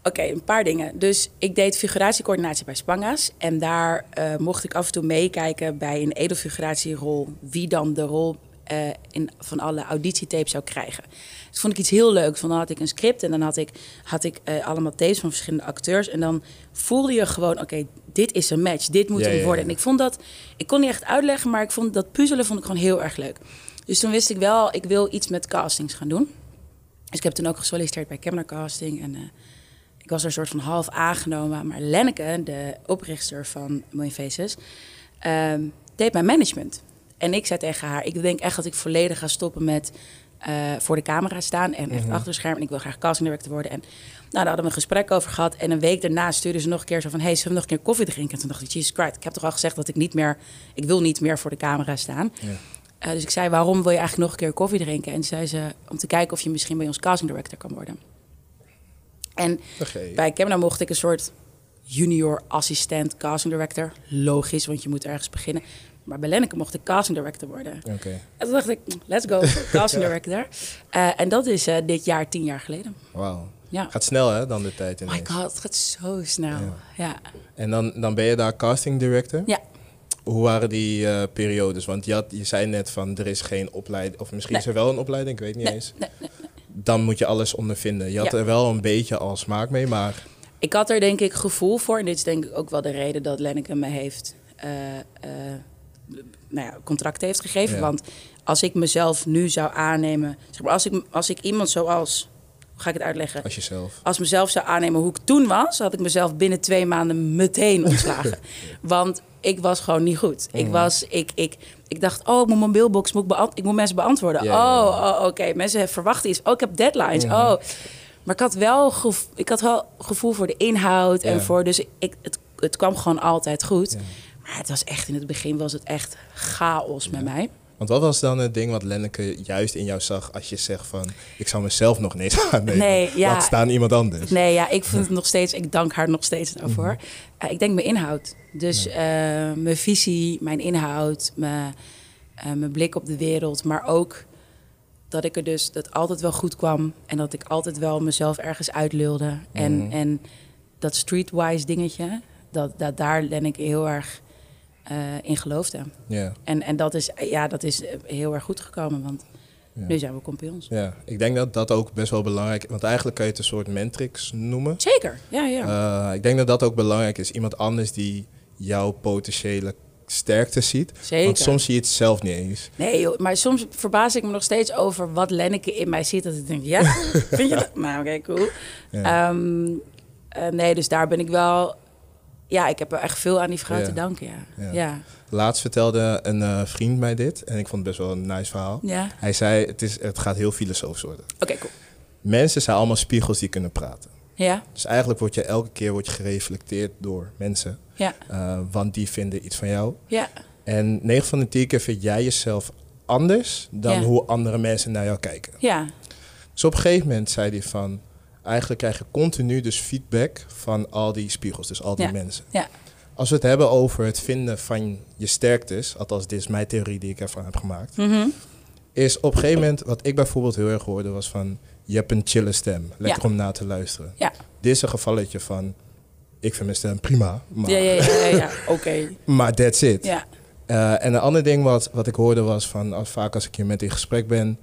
Oké, een paar dingen. Dus ik deed figuratiecoördinatie bij Spanga's. En daar eh, mocht ik af en toe meekijken bij een edelfiguratierol. Wie dan de rol eh, in, van alle auditietapes zou krijgen. Dus vond ik iets heel leuks. Want dan had ik een script en dan had ik, had ik eh, allemaal tapes van verschillende acteurs. En dan voelde je gewoon, oké, dit is een match. Dit moet Ja, hem worden. ja. En ik vond dat, ik kon niet echt uitleggen, maar ik vond dat puzzelen vond ik gewoon heel erg leuk. Dus toen wist ik wel, ik wil iets met castings gaan doen. Dus ik heb toen ook gesolliciteerd bij Camera Casting. En eh, ik was er een soort van half aangenomen. Maar Lenneke, de oprichter van Million Faces, ehm, deed mijn management. En ik zei tegen haar, ik denk echt dat ik volledig ga stoppen met eh, voor de camera staan. En echt achter de scherm. En ik wil graag casting director worden. En nou, daar hadden we een gesprek over gehad. En een week daarna stuurde ze nog een keer zo van... hey, zullen we nog een keer koffie drinken? En toen dacht ik, Jesus Christ, ik heb toch al gezegd dat ik niet meer... ik wil niet meer voor de camera staan. Ja. Eh, dus ik zei, waarom wil je eigenlijk nog een keer koffie drinken? En zei ze, om te kijken of je misschien bij ons casting director kan worden. En bij Camera mocht ik een soort junior assistent casting director. Logisch, want je moet ergens beginnen. Maar bij Lenneke mocht ik casting director worden. Oké. En toen dacht ik, let's go, casting director. Eh, en dat is eh, dit jaar, tien jaar geleden. Wauw. Ja. Gaat snel hè, dan de tijd My ineens. god, het gaat zo snel. Ja. Ja, En dan, dan ben je daar casting director. ja. Hoe waren die eh, periodes? Want je, had, je zei net van er is geen opleiding, of misschien is er wel een opleiding, ik weet niet Nee, eens. nee. Dan moet je alles ondervinden. Je had Ja. er wel een beetje al smaak mee, maar Ik had er denk ik gevoel voor. En dit is denk ik ook wel de reden dat Lenneke me heeft... nou ja, contract heeft gegeven. Ja. Want als ik mezelf nu zou aannemen... Zeg maar, als, ik, als ik iemand zoals... Hoe ga ik het uitleggen? als jezelf. Als mezelf zou aannemen hoe ik toen was... had ik mezelf binnen twee maanden meteen ontslagen. Want ik was gewoon niet goed. Ik, was, ik, ik, ik dacht, oh, ik moet mijn mailbox moet ik, ik moet mensen beantwoorden. Oh, oh oké. Mensen verwachten iets. Oh, ik heb deadlines. Mhm. Oh. Maar ik had wel, ik had wel gevoel voor de inhoud. En voor, dus ik, het, het kwam gewoon altijd goed. Het was echt, in het begin was het echt chaos met mij. Want wat was dan het ding wat Lenneke juist in jou zag als je zegt van ik zou mezelf nog niet aannemen? Nee, ja. Laat staan iemand anders. Nee, ja, ik vind het nog steeds, ik dank haar nog steeds daarvoor. Eh, ik denk mijn inhoud. Dus eh, mijn visie, mijn inhoud, mijn, eh, mijn blik op de wereld, maar ook dat ik er dus dat altijd wel goed kwam en dat ik altijd wel mezelf ergens uitlulde. En, Mhm. en dat streetwise dingetje, dat, dat daar ik heel erg eh, in geloofde. Ja, En, en dat, is, ja, dat is eh, heel erg goed gekomen, want Ja. nu zijn we kampioens. ja, ik denk dat dat ook best wel belangrijk is. Want eigenlijk kan je het een soort matrix noemen. Zeker, ja, ja. Eh, ik denk dat dat ook belangrijk is. Iemand anders die jouw potentiële sterkte ziet. Zeker. Want soms zie je het zelf niet eens. Nee, maar soms verbaas ik me nog steeds over wat Lenneke in mij ziet. Dat ik denk, ja, vind je dat? Nou, oké, cool. Ja. Ehm, eh, nee, dus daar ben ik wel... Ja, ik heb er echt veel aan die vrouw Ja. te danken, ja. Ja. Ja. ja. Laatst vertelde een eh, vriend mij dit. En ik vond het best wel een nice verhaal. Hij zei, het, is, het gaat heel filosofisch worden. Oké, cool. mensen zijn allemaal spiegels die kunnen praten. Ja, Dus eigenlijk word je elke keer word je gereflecteerd door mensen. ja, eh, want die vinden iets van jou. ja, En 9 van de 10 keer vind jij jezelf anders dan Ja. hoe andere mensen naar jou kijken. ja, Dus op een gegeven moment zei hij van... Eigenlijk krijg je continu dus feedback van al die spiegels, dus al die Ja. mensen. ja, Als we het hebben over het vinden van je sterktes... althans dit is mijn theorie die ik ervan heb gemaakt... Mhm. is op een gegeven moment, wat ik bijvoorbeeld heel erg hoorde... was van, je hebt een chille stem, lekker Ja. om na te luisteren. ja, Dit is een gevalletje van, ik vind mijn stem prima, maar, ja, ja, ja, ja, ja. oké. maar that's it. Ja, Eh, en een ander ding wat, wat ik hoorde was van, als, vaak als ik hier met in gesprek ben...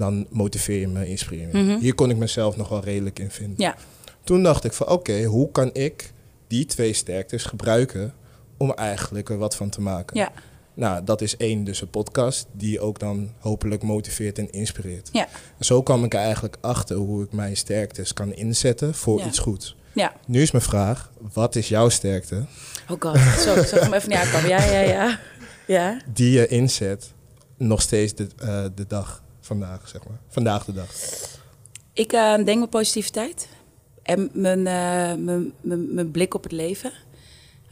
dan motiveer je me, inspireer je me. Mhm. Hier kon ik mezelf nog wel redelijk in vinden. ja, Toen dacht ik van, oké, hoe kan ik die twee sterktes gebruiken... om eigenlijk er wat van te maken? ja, Nou, dat is één, dus een podcast die ook dan hopelijk motiveert en inspireert. ja, En zo kwam ik er eigenlijk achter hoe ik mijn sterktes kan inzetten voor Ja. iets goeds. ja. Nu is mijn vraag, wat is jouw sterkte Oh god, zo, zeg hem even niet aankomen. Ja, ja, ja. Ja, die je inzet nog steeds de, eh, de dag vandaag, zeg maar. Vandaag de dag. ik eh, denk mijn positiviteit en mijn, eh, mijn, mijn, mijn blik op het leven.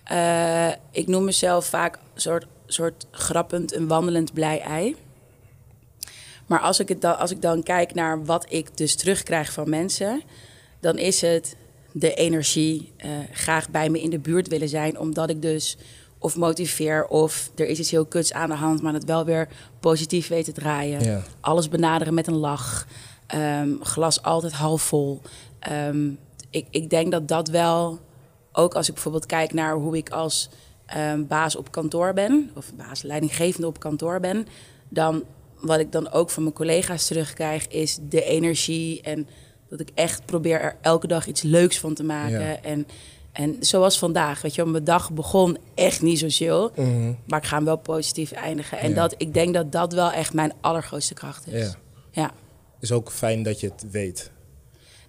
Eh, ik noem mezelf vaak soort, soort grappend een wandelend blij ei. Maar als ik, het dan, als ik dan kijk naar wat ik dus terugkrijg van mensen, dan is het de energie, graag bij me in de buurt willen zijn, omdat ik dus of motiveer of er is iets heel kuts aan de hand, maar het wel weer positief weet te draaien. Ja. Alles benaderen met een lach, Ehm, glas altijd half vol. Ehm, ik, ik denk dat dat wel, ook als ik bijvoorbeeld kijk naar hoe ik als ehm, baas op kantoor ben, of baas leidinggevende op kantoor ben, dan wat ik dan ook van mijn collega's terugkrijg, is de energie en dat ik echt probeer er elke dag iets leuks van te maken. Ja. En, en zoals vandaag, weet je, mijn dag begon echt niet zo chill, Mhm. maar ik ga hem wel positief eindigen. En Ja. dat, ik denk dat dat wel echt mijn allergrootste kracht is. Ja. ja. Is ook fijn dat je het weet.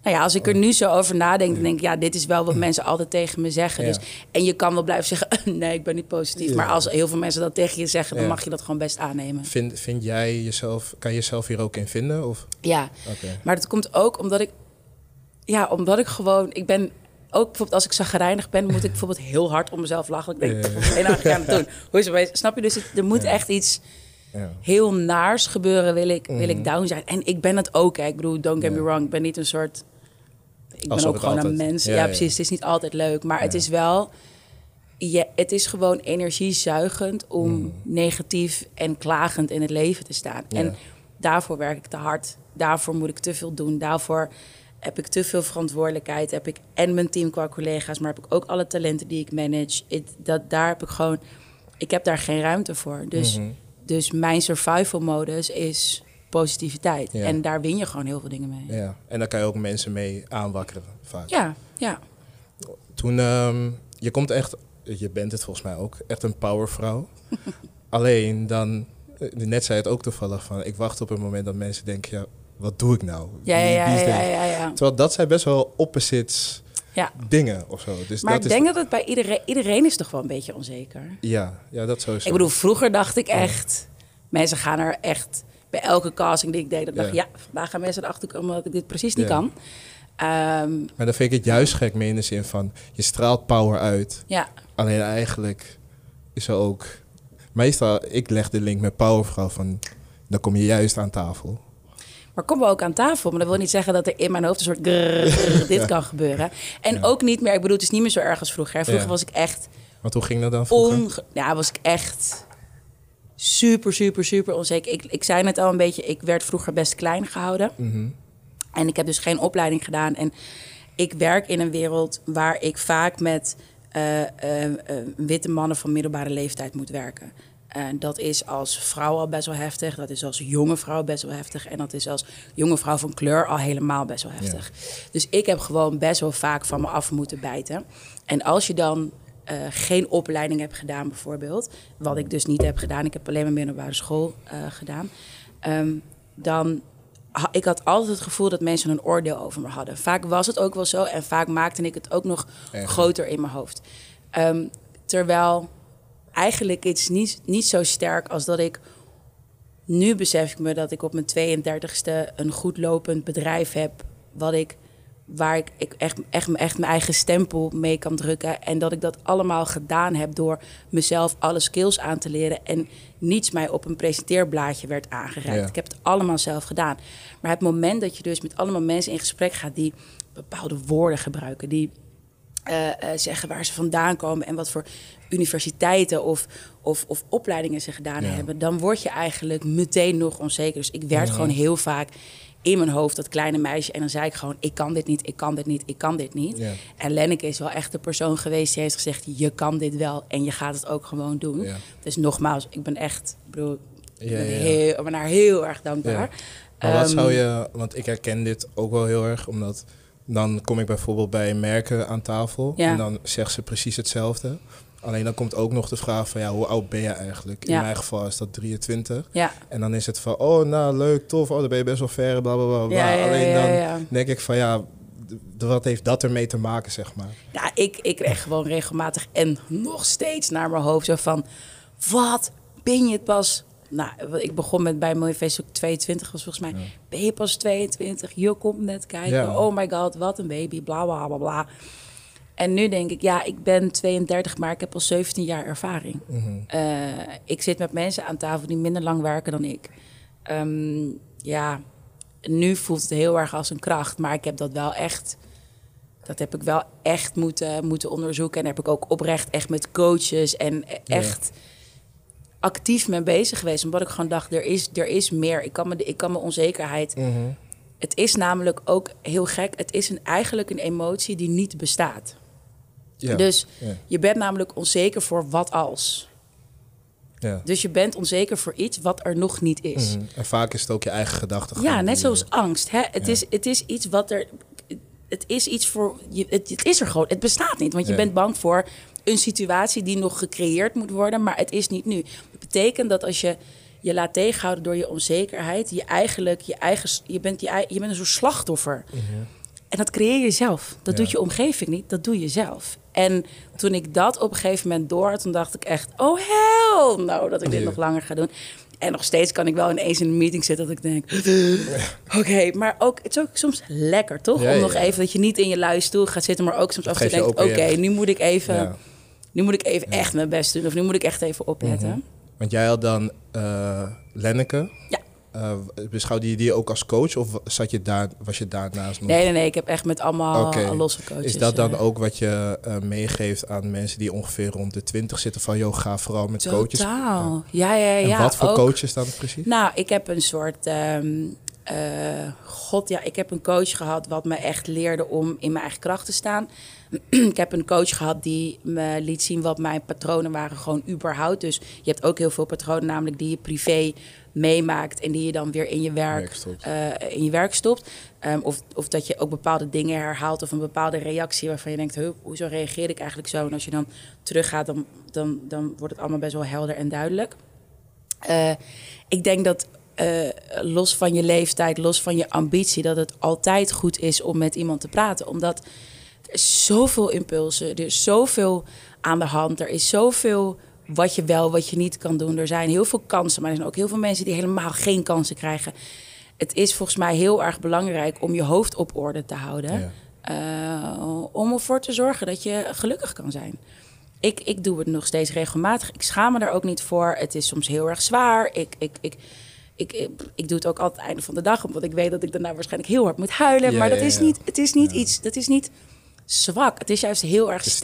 Nou ja, als ik er nu zo over nadenk, dan denk ik, ja, dit is wel wat mensen altijd tegen me zeggen. Ja. Dus, en je kan wel blijven zeggen, nee, ik ben niet positief. Ja. Maar als heel veel mensen dat tegen je zeggen, dan Ja. mag je dat gewoon best aannemen. Vind, vind jij jezelf, kan je jezelf hier ook in vinden? Of? Ja, Oké. maar dat komt ook omdat ik, ja, omdat ik gewoon, ik ben ook bijvoorbeeld als ik zagrijnig ben, moet ik bijvoorbeeld heel hard om mezelf lachen. Ik denk, bijvoorbeeld, één dag aan het doen. Hoe is het bij- Snap je? Dus het- er moet echt iets heel naars gebeuren, wil ik, wil Mhm. ik down zijn. En ik ben het ook, hè. Ik bedoel, don't get me wrong, ik ben niet een soort... Ik ben ook gewoon een mens. Ja, precies. Het is niet altijd leuk, maar het is wel... Ja, het is gewoon energiezuigend om Mhm. negatief en klagend in het leven te staan. En daarvoor werk ik te hard. Daarvoor moet ik te veel doen. Daarvoor heb ik te veel verantwoordelijkheid. Heb ik en mijn team qua collega's, maar heb ik ook alle talenten die ik manage. Het- dat, daar heb ik gewoon... Ik heb daar geen ruimte voor. Dus, Mhm. dus mijn survival modus is positiviteit. Ja. En daar win je gewoon heel veel dingen mee. Ja. En daar kan je ook mensen mee aanwakkeren, vaak. Ja, ja. Toen, ehm, je komt echt, je bent het volgens mij ook, echt een powervrouw. Alleen dan, eh, net zei het ook toevallig van, ik wacht op een moment dat mensen denken, ja, wat doe ik nou? Ja, ja, ja. Terwijl dat zijn best wel opposites ja. dingen of zo. Dus Maar dat ik denk dat het bij iedereen... Iedereen is toch wel een beetje onzeker. Ja, ja, dat sowieso. Ik bedoel, vroeger dacht ik echt... Mensen gaan er echt... Bij elke casting die ik deed, dan dacht ik... Ja. Vandaag gaan mensen erachter komen dat ik dit precies niet kan. Ehm, Maar dan vind ik het juist gek mee in de zin van, je straalt power uit. ja, Alleen eigenlijk is er ook... Meestal, ik leg de link met powervrouw van, dan kom je juist aan tafel. Maar komen we ook aan tafel. Maar dat wil niet zeggen dat er in mijn hoofd een soort... grrr, dit Ja. kan gebeuren. En Ja. ook niet meer... Ik bedoel, het is niet meer zo erg als vroeger. Vroeger Ja. was ik echt... Want hoe ging dat dan vroeger? Ja, was ik echt super, super, super onzeker. Ik, ik zei net al een beetje, ik werd vroeger best klein gehouden. Mhm. En ik heb dus geen opleiding gedaan. En ik werk in een wereld waar ik vaak met eh, eh, eh, witte mannen van middelbare leeftijd moet werken. En dat is als vrouw al best wel heftig. Dat is als jonge vrouw best wel heftig. En dat is als jonge vrouw van kleur al helemaal best wel heftig. Dus ik heb gewoon best wel vaak van me af moeten bijten. En als je dan eh, geen opleiding hebt gedaan, bijvoorbeeld, wat ik dus niet heb gedaan, ik heb alleen maar middelbare school eh, gedaan, ehm, dan ik had altijd het gevoel dat mensen een oordeel over me hadden. Vaak was het ook wel zo en vaak maakte ik het ook nog Echt? groter in mijn hoofd. Ehm, terwijl eigenlijk iets niet, niet zo sterk als dat ik nu besef ik me dat ik op mijn 32e een goed lopend bedrijf heb wat ik, waar ik, ik echt, echt, echt mijn eigen stempel mee kan drukken. En dat ik dat allemaal gedaan heb door mezelf alle skills aan te leren. En niets mij op een presenteerblaadje werd aangereikt. Ja. Ik heb het allemaal zelf gedaan. Maar het moment dat je dus met allemaal mensen in gesprek gaat die bepaalde woorden gebruiken, die eh, eh, zeggen waar ze vandaan komen en wat voor universiteiten of, of, of opleidingen ze gedaan Ja. hebben, dan word je eigenlijk meteen nog onzeker. Dus ik werd gewoon heel vaak in mijn hoofd dat kleine meisje en dan zei ik gewoon, ik kan dit niet, ik kan dit niet, ik kan dit niet. Ja. En Lenneke is wel echt de persoon geweest die heeft gezegd, je kan dit wel en je gaat het ook gewoon doen. Dus nogmaals, ik ben echt, ik bedoel, ik ben, heel, ik ben haar heel erg dankbaar. Wat Ehm, zou je, want ik herken dit ook wel heel erg, omdat dan kom ik bijvoorbeeld bij merken aan tafel Ja. en dan zegt ze precies hetzelfde. Alleen dan komt ook nog de vraag van ja, hoe oud ben je eigenlijk? In Ja. mijn geval is dat 23. Ja, En dan is het van, oh nou leuk, tof, oh dan ben je best wel ver, bla bla bla. Ja, Alleen dan denk ik van ja, wat heeft dat ermee te maken, zeg maar? Ja, ik, ik kreeg gewoon regelmatig en nog steeds naar mijn hoofd zo van... Wat ben je het pas... Nou, ik begon met bij Mooie Facebook 22 was volgens mij... Ben je pas 22? Je komt net kijken. Ja. Oh my god, wat een baby. Bla, bla, bla, bla. En nu denk ik, ja, ik ben 32, maar ik heb al 17 jaar ervaring. Eh, ik zit met mensen aan tafel die minder lang werken dan ik. Ehm, ja, nu voelt het heel erg als een kracht, maar ik heb dat wel echt... Dat heb ik wel echt moeten, moeten onderzoeken. En heb ik ook oprecht echt met coaches en echt actief mee bezig geweest. Omdat ik gewoon dacht, er is, er is meer. Ik kan, me, ik kan mijn onzekerheid... Het is namelijk ook heel gek. Het is een, eigenlijk een emotie die niet bestaat. Ja. Dus ja. je bent namelijk onzeker voor wat als. Ja. Dus je bent onzeker voor iets wat er nog niet is. Mhm. En vaak is het ook je eigen gedachten. Ja, net zoals angst. Hè? Het, is, het is iets wat er. Het is iets voor. Je, het, het is er gewoon. Het bestaat niet. Want je bent bang voor een situatie die nog gecreëerd moet worden, maar het is niet nu. Betekent dat als je je laat tegenhouden door je onzekerheid, je eigenlijk je eigen. Je bent, je, je bent een soort slachtoffer. En dat creëer je zelf. Dat Ja. doet je omgeving niet, dat doe je zelf. En toen ik dat op een gegeven moment door, had, toen dacht ik echt, oh hell, nou dat ik dit Ja. nog langer ga doen. En nog steeds kan ik wel ineens in een meeting zitten dat ik denk, oké, maar ook, het is ook soms lekker, toch? Ja, Om nog even dat je niet in je luie stoel gaat zitten, maar ook soms af en toe geeft je denkt, ook oké, nu moet ik even, nu moet ik even echt mijn best doen, of nu moet ik echt even opletten. Want jij had dan eh Lenneke. Ja. Eh, beschouwde je die ook als coach of zat je daar, was je daarnaast nog? Nee, nee, nee, ik heb echt met allemaal Oké. losse coaches. Is dat dan ook wat je eh, meegeeft aan mensen die ongeveer rond de 20 zitten? Van joh, ga vooral met coaches. Totaal. Ja, ja, ja. En wat voor ook. coaches dan precies? Nou, ik heb een soort. ehm, eh, God, ja, ik heb een coach gehad wat me echt leerde om in mijn eigen kracht te staan. Ik heb een coach gehad die me liet zien wat mijn patronen waren, gewoon überhaupt. Dus je hebt ook heel veel patronen, namelijk die je privé meemaakt en die je dan weer in je werk, eh, in je werk stopt. Ehm, of, of dat je ook bepaalde dingen herhaalt of een bepaalde reactie waarvan je denkt, "Huh, hoezo reageer ik eigenlijk zo? En als je dan teruggaat, dan, dan, dan wordt het allemaal best wel helder en duidelijk. Eh, ik denk dat eh, los van je leeftijd, los van je ambitie, dat het altijd goed is om met iemand te praten. Omdat er is zoveel impulsen, er is zoveel aan de hand, er is zoveel wat je wel, wat je niet kan doen. Er zijn heel veel kansen, maar er zijn ook heel veel mensen die helemaal geen kansen krijgen. Het is volgens mij heel erg belangrijk om je hoofd op orde te houden. Ja. eh, om ervoor te zorgen dat je gelukkig kan zijn. Ik, ik doe het nog steeds regelmatig. Ik schaam me er ook niet voor. Het is soms heel erg zwaar. Ik, ik, ik, ik, ik, ik doe het ook altijd einde van de dag, omdat ik weet dat ik daarna waarschijnlijk heel hard moet huilen. Ja, maar dat ja, is niet, het is niet iets, dat is niet zwak. Het is juist heel erg sterk,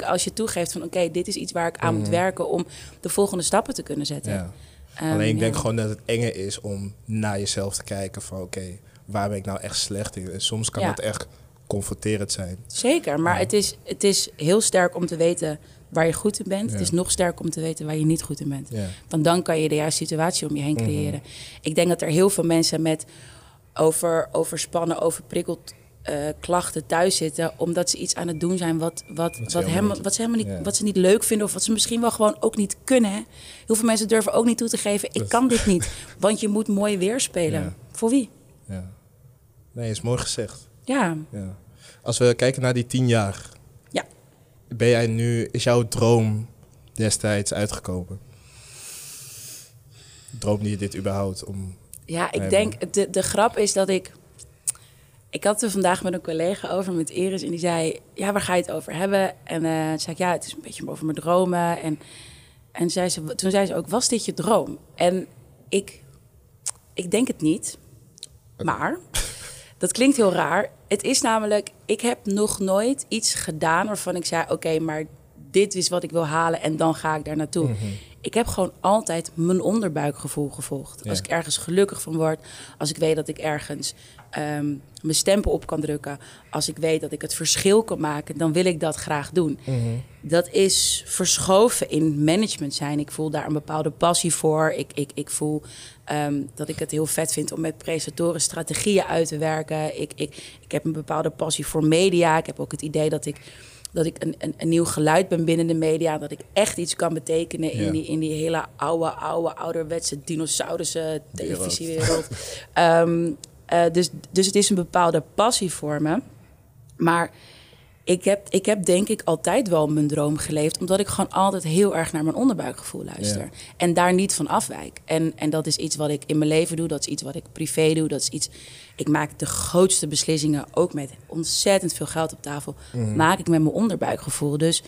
sterk. als je toegeeft van oké, dit is iets waar ik aan moet werken om de volgende stappen te kunnen zetten. Ja. Ehm, Alleen ik denk ja. gewoon dat het enge is om naar jezelf te kijken van oké, waar ben ik nou echt slecht in? En soms kan Ja. het echt confronterend zijn. Zeker, maar het, is, het is heel sterk om te weten waar je goed in bent. Het is nog sterker om te weten waar je niet goed in bent. Want dan kan je de juiste situatie om je heen Mhm. creëren. Ik denk dat er heel veel mensen met over, overspannen, overprikkeld eh, klachten thuis zitten. Omdat ze iets aan het doen zijn wat, wat, ze wat, helemaal wat, ze helemaal niet, ja. wat ze niet leuk vinden. Of wat ze misschien wel gewoon ook niet kunnen. hè. Heel veel mensen durven ook niet toe te geven. Ik kan dit niet. Want je moet mooi weerspelen. Ja. Voor wie? Ja. Nee, is mooi gezegd. Ja. Ja. Als we kijken naar die tien jaar. Ja. Ben jij nu, is jouw droom destijds uitgekomen? Droomde je dit überhaupt om... Ja, ik denk, de, de grap is dat ik... Ik had er vandaag met een collega over, met Iris, en die zei: Ja, waar ga je het over hebben? En eh, toen zei ik: Ja, het is een beetje over mijn dromen. En, en zei ze, toen zei ze ook: Was dit je droom? En ik, ik denk het niet. Maar dat klinkt heel raar. Het is namelijk: Ik heb nog nooit iets gedaan waarvan ik zei: Oké, maar dit is wat ik wil halen en dan ga ik daar naartoe. Mhm. Ik heb gewoon altijd mijn onderbuikgevoel gevolgd. Als ik ergens gelukkig van word, als ik weet dat ik ergens ehm, mijn stempel op kan drukken, als ik weet dat ik het verschil kan maken, dan wil ik dat graag doen. Mhm. Dat is verschoven in management zijn. Ik voel daar een bepaalde passie voor. Ik, ik, ik voel ehm, dat ik het heel vet vind om met presentatoren strategieën uit te werken. Ik, ik, ik heb een bepaalde passie voor media. Ik heb ook het idee dat ik, dat ik een, een, een nieuw geluid ben binnen de media. Dat ik echt iets kan betekenen in, Ja. die, in die hele oude, oude, ouderwetse dinosaurussen televisiewereld. Ehm, eh, dus, dus het is een bepaalde passie voor me. Maar ik heb, ik heb denk ik altijd wel mijn droom geleefd. Omdat ik gewoon altijd heel erg naar mijn onderbuikgevoel luister. Ja. En daar niet van afwijk. En, en dat is iets wat ik in mijn leven doe. Dat is iets wat ik privé doe. Dat is iets... Ik maak de grootste beslissingen, ook met ontzettend veel geld op tafel... Mhm. maak ik met mijn onderbuikgevoel. Dus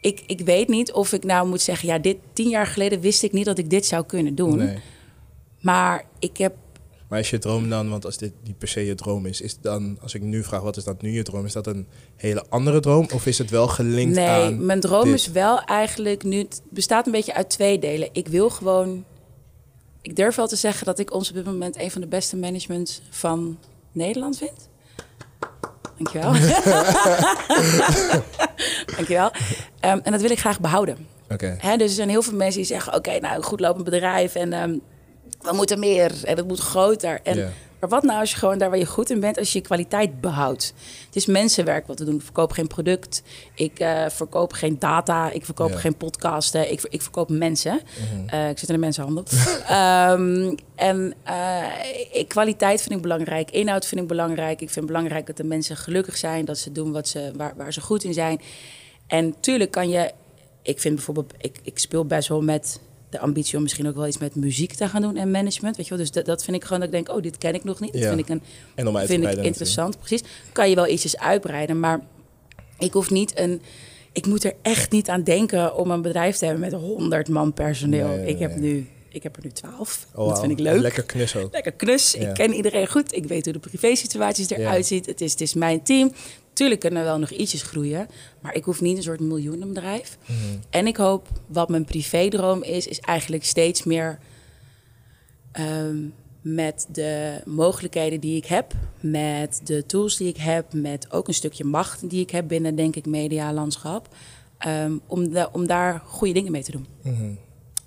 ik, ik weet niet of ik nou moet zeggen... ja, dit tien jaar geleden wist ik niet dat ik dit zou kunnen doen. Nee. Maar ik heb Maar is je droom dan, want als dit niet per se je droom is, is het dan, als ik nu vraag wat is dat nu je droom, is dat een hele andere droom? Of is het wel gelinkt nee, aan mijn droom dit? is wel eigenlijk nu... Het bestaat een beetje uit twee delen. Ik wil gewoon... Ik durf wel te zeggen dat ik ons op dit moment... een van de beste managements van Nederland vind. Dankjewel. Dankjewel. Um, en dat wil ik graag behouden. Oké. Dus er zijn heel veel mensen die zeggen... oké, nou, goed lopend bedrijf en ehm, we moeten meer en het moet groter. En. Maar wat nou als je gewoon daar waar je goed in bent... als je je kwaliteit behoudt? Het is mensenwerk wat we doen. Ik verkoop geen product. Ik eh, verkoop geen data. Ik verkoop geen podcasten. Ik, ik verkoop mensen. Mhm. Eh, ik zit in de mensenhandel. Ehm, en ik- kwaliteit vind ik belangrijk. Inhoud vind ik belangrijk. Ik vind het belangrijk dat de mensen gelukkig zijn. Dat ze doen wat ze, waar, waar ze goed in zijn. En tuurlijk kan je... Ik vind bijvoorbeeld... Ik, ik speel best wel met de ambitie om misschien ook wel iets met muziek te gaan doen en management. Weet je wel? Dus dat, dat vind ik gewoon dat ik denk... Oh, dit ken ik nog niet. Dat Ja. vind ik een En om uit te vind ik interessant, precies. Kan je wel ietsjes uitbreiden, maar ik hoef niet een. Ik moet er echt niet aan denken om een bedrijf te hebben met 100 man personeel. Nee, nee, ik, heb nu, ik heb er nu 12. Oh, dat wauw. vind ik leuk. Lekker knus ook. Lekker knus. Ja. Ik ken iedereen goed. Ik weet hoe de privésituaties eruit Ja. ziet. Het is, het is mijn team. Tuurlijk kunnen we wel nog ietsjes groeien. Maar ik hoef niet een soort miljoenenbedrijf. Mhm. En ik hoop, wat mijn privédroom is, is eigenlijk steeds meer ehm, met de mogelijkheden die ik heb, met de tools die ik heb, met ook een stukje macht die ik heb binnen, denk ik, medialandschap, ehm, om, de, om daar goede dingen mee te doen. Mhm.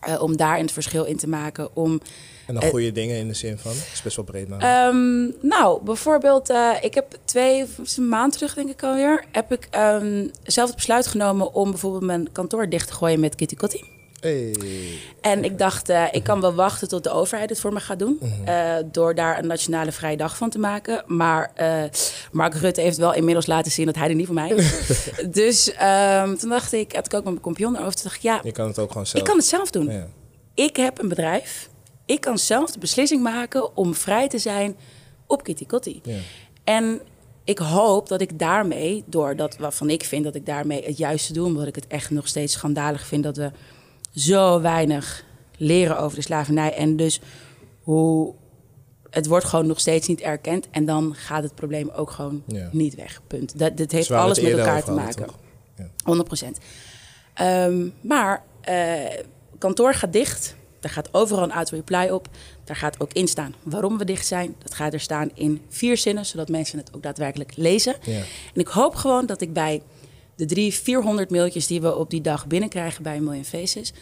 Eh, om daar het verschil in te maken, om En dan Eh, goede dingen in de zin van, het is best wel breed nou. Nou, bijvoorbeeld, eh, ik heb twee, of het is een maand terug denk ik alweer, heb ik ehm, zelf het besluit genomen om bijvoorbeeld mijn kantoor dicht te gooien met Kitty Kotti. Hey. En ik dacht, eh, ik kan wel wachten tot de overheid het voor me gaat doen. eh, door daar een nationale vrije dag van te maken. Maar eh, Mark Rutte heeft wel inmiddels laten zien dat hij er niet voor mij is. dus ehm, toen dacht ik, had ik ook met mijn compagnon erover. Toen dacht ik, ja, Je kan het ook gewoon zelf. ik kan het zelf doen. Ja. Ik heb een bedrijf. Ik kan zelf de beslissing maken om vrij te zijn op Kitty Kotti. Ja. En ik hoop dat ik daarmee, door dat waarvan ik vind dat ik daarmee het juiste doe, omdat ik het echt nog steeds schandalig vind dat we zo weinig leren over de slavernij. En dus hoe het wordt gewoon nog steeds niet erkend. En dan gaat het probleem ook gewoon Ja. niet weg. Punt. Dat, dit heeft alles met elkaar te hadden, maken. Ja. 100 procent. Ehm, maar eh, kantoor gaat dicht. Er gaat overal een auto-reply op. Daar gaat ook in staan waarom we dicht zijn. Dat gaat er staan in vier zinnen, zodat mensen het ook daadwerkelijk lezen. Ja. En ik hoop gewoon dat ik bij de drie, 400 mailtjes die we op die dag binnenkrijgen bij Million Faces...